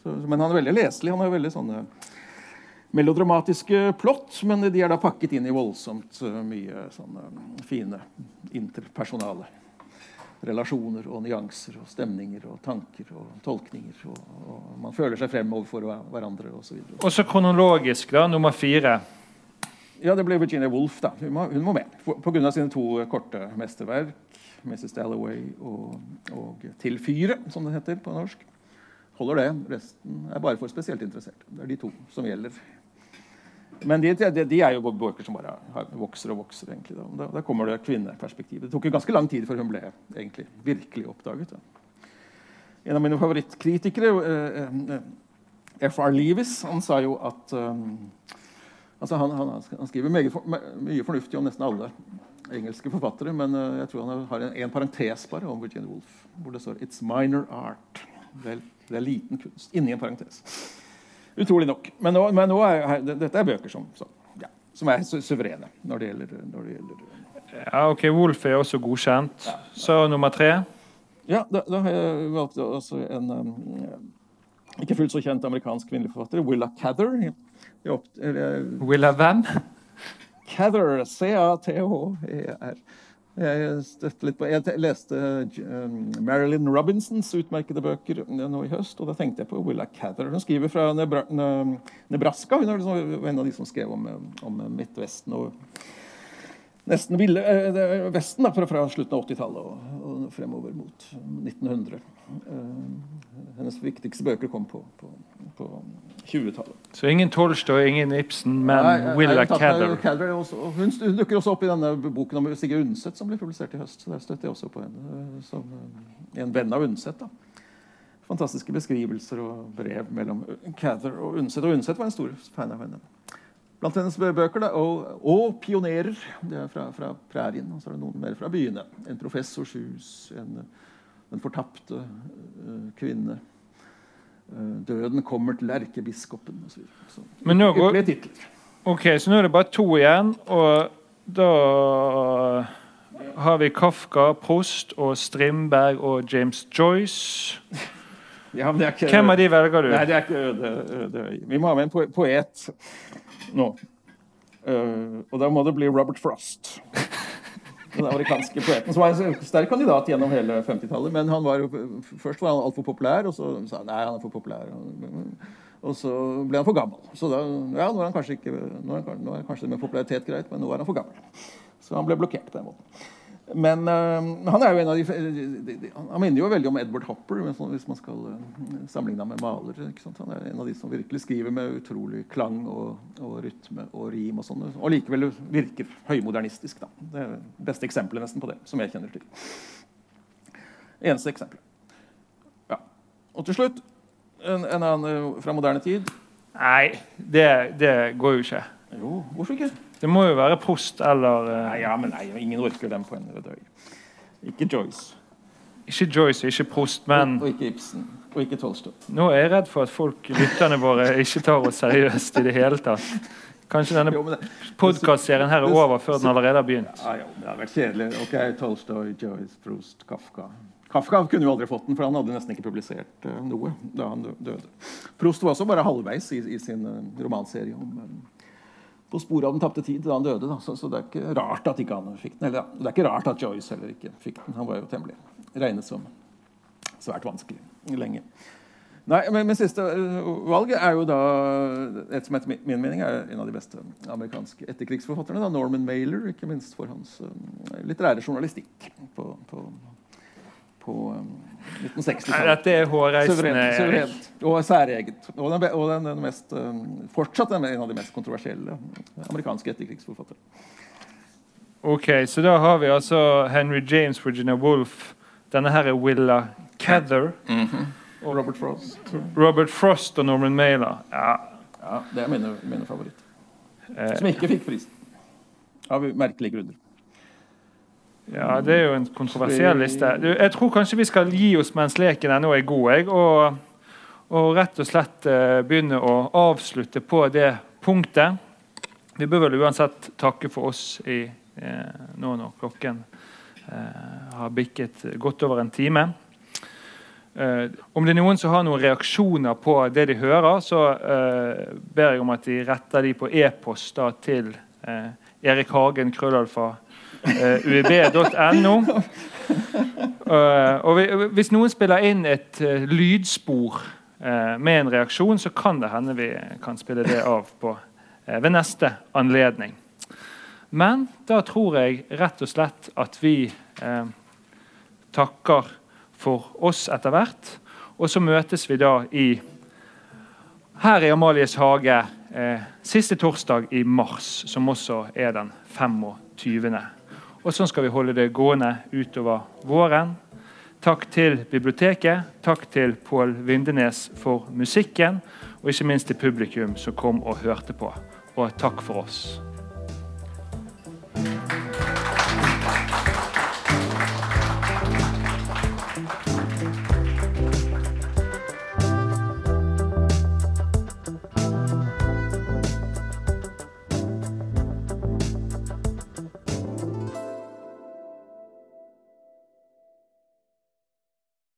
Så, men han er veldig leselig. Han har veldig sånne melodramatiske plott, men de er da pakket inn i voldsomt eh, mye sånne fine interpersonale relasjoner og nyanser og stemninger og tanker og tolkninger. Og, og man føler seg frem overfor hverandre osv. Også kronologisk, da, nummer fire. Ja, det ble Virginia Woolf. da. Hun må, hun må med. Pga. sine to korte mesterverk, 'Mrs. Dalloway' og, og 'Til fyret', som det heter på norsk. Holder det. Resten er bare for spesielt interesserte. Det er de to som gjelder. Men de, de, de er jo bøker som bare vokser og vokser. egentlig. Da. Da, kommer det kvinneperspektivet. Det tok jo ganske lang tid før hun ble egentlig virkelig oppdaget. Da. En av mine favorittkritikere, eh, eh, F.R. Leavis, han sa jo at um, Altså, han, han, han skriver mye, mye fornuftig om nesten alle engelske forfattere, men eh, jeg tror han har en, en parentes bare om Virginia Woolf, hvor det står 'It's minor art'. Det er, det er liten kunst. Inni en parentes. Utrolig nok. Men, nå, men nå er, dette er bøker som, som, ja, som er su suverene når det gjelder, når det gjelder Ja, ok, Wolf er også godkjent. Så nummer tre. Ja, da, da har jeg valgt også en um, ikke fullt så kjent amerikansk kvinnelig forfatter, Willa Cather. Opp, eller, Willa Van? Cather, C-A-T-H-E-R. Jeg, støtte litt på, jeg leste um, Marilyn Robinsons utmerkede bøker nå i høst, og da tenkte jeg på Willa Cather. Hun skriver fra Nebra Nebraska. Hun er liksom en av de som skrev om, om Midtvesten og nesten ville, eh, Vesten da, fra, fra slutten av 80-tallet og, og fremover mot 1900. Eh, hennes viktigste bøker kom på, på, på 20-tallet. Så ingen Tolstoy, ingen Ibsen, men Nei, Willa Cather. Hun, hun dukker også opp i denne boken om Sigurd Undset som ble publisert i høst. så Der støtter jeg også på henne eh, som eh, en venn av Undset. da. Fantastiske beskrivelser og brev mellom Cather og Undset. Og Undset var en stor fan av henne. Blant hennes bøker da, og, og pionerer. Det er fra, fra prærien. Og så er det noen mer fra byene. En professors hus, en, Den fortapte uh, kvinne. Uh, Døden kommer til erkebiskopen osv. Ypperlige titler. Ok, så nå er det bare to igjen, og da har vi Kafka, Prost og Strindberg og James Joyce. Ja, er ikke, Hvem av de velger du? Nei, det er ikke øde, øde øy. Vi må ha med en poet nå. Uh, og da må det bli Robert Frost. Den amerikanske poeten som var en sterk kandidat gjennom hele 50-tallet. Men han var først var han altfor populær, og så sa han nei, han er for populær. Og så ble han for gammel. Så da, ja, nå er han kanskje ikke, nå er, han- nå er kanskje det med popularitet greit, men nå er han for gammel. Så han ble blokkert på den måten. Men øh, han er jo en av de, de, de, Han minner jo veldig om Edward Hopper, hvis man, skal øh, sammenligne ham med malere. Han er en av de som virkelig skriver med utrolig klang og, og rytme og rim og sånn. Og likevel virker høymodernistisk. Da. Det er det beste eksempelet nesten på det, som jeg kjenner til. Eneste eksempel. Ja. Og til slutt en, en annen øh, fra moderne tid. Nei, det, det går jo ikke. Jo, hvorfor ikke? Det må jo være Prost eller uh... Nei, ja, men nei, ingen orker den på en rød øy. Ikke Joyce. Ikke Joyce og ikke Prost, men Og ikke Ibsen. Og ikke Tolstoy. nå er jeg redd for at folk, lytterne våre ikke tar oss seriøst i det hele tatt. Kanskje denne podkastserien her er over før den allerede har begynt. ja, jo, det hadde vært kjedelig. Ok, Tolstoy, Joyce, Prost, Kafka. Kafka kunne jo aldri fått den, for han hadde nesten ikke publisert eh, noe da han døde. Prost var også bare halvveis i, i sin eh, romanserie om eh, På sporet av den tapte tid da han døde. Da. Så, så det er ikke rart at ikke han fikk den. Eller, det er ikke rart at Joyce heller ikke fikk den. Han var jo temmelig regnet som svært vanskelig lenge. Nei, men men siste valget er jo da et som etter min mening er en av de beste amerikanske etterkrigsforfatterne. da, Norman Mailer, ikke minst for hans um, litterære journalistikk på, på, på um, 1960-tallet. Dette er hårreisende. Og særeget. Og, den, og den, den mest, um, fortsatt en av de mest kontroversielle amerikanske etterkrigsforfattere. Ok, Så da har vi altså Henry James, Virginia Woolf. Denne her er Willa Cather. Og Robert Frost. Robert Frost og Norman Mailer. Ja, Ja, Det er mine, mine favoritter. eh, Som ikke fikk prisen. Av merkelige grunner. Ja, det er jo en kontroversiell liste. Jeg tror kanskje vi skal gi oss mens leken ennå er god. Jeg, og, og rett og slett eh, begynne å avslutte på det punktet. Vi bør vel uansett takke for oss i, eh, nå når klokken eh, har bikket godt over en time. Eh, om det er noen som har noen reaksjoner på det de hører, så eh, ber jeg om at de retter de på e-post til eh, Erik Hagen, krøllalfa, eh, uib.no. Eh, og vi, hvis noen spiller inn et eh, lydspor eh, med en reaksjon, så kan det hende vi kan spille det av på, eh, ved neste anledning. Men da tror jeg rett og slett at vi eh, takker for oss etter hvert. Og så møtes vi da i her i Amalies hage eh, siste torsdag i mars, som også er den 25. Og sånn skal vi holde det gående utover våren. Takk til biblioteket, takk til Pål Vindenes for musikken, og ikke minst til publikum som kom og hørte på. Og takk for oss.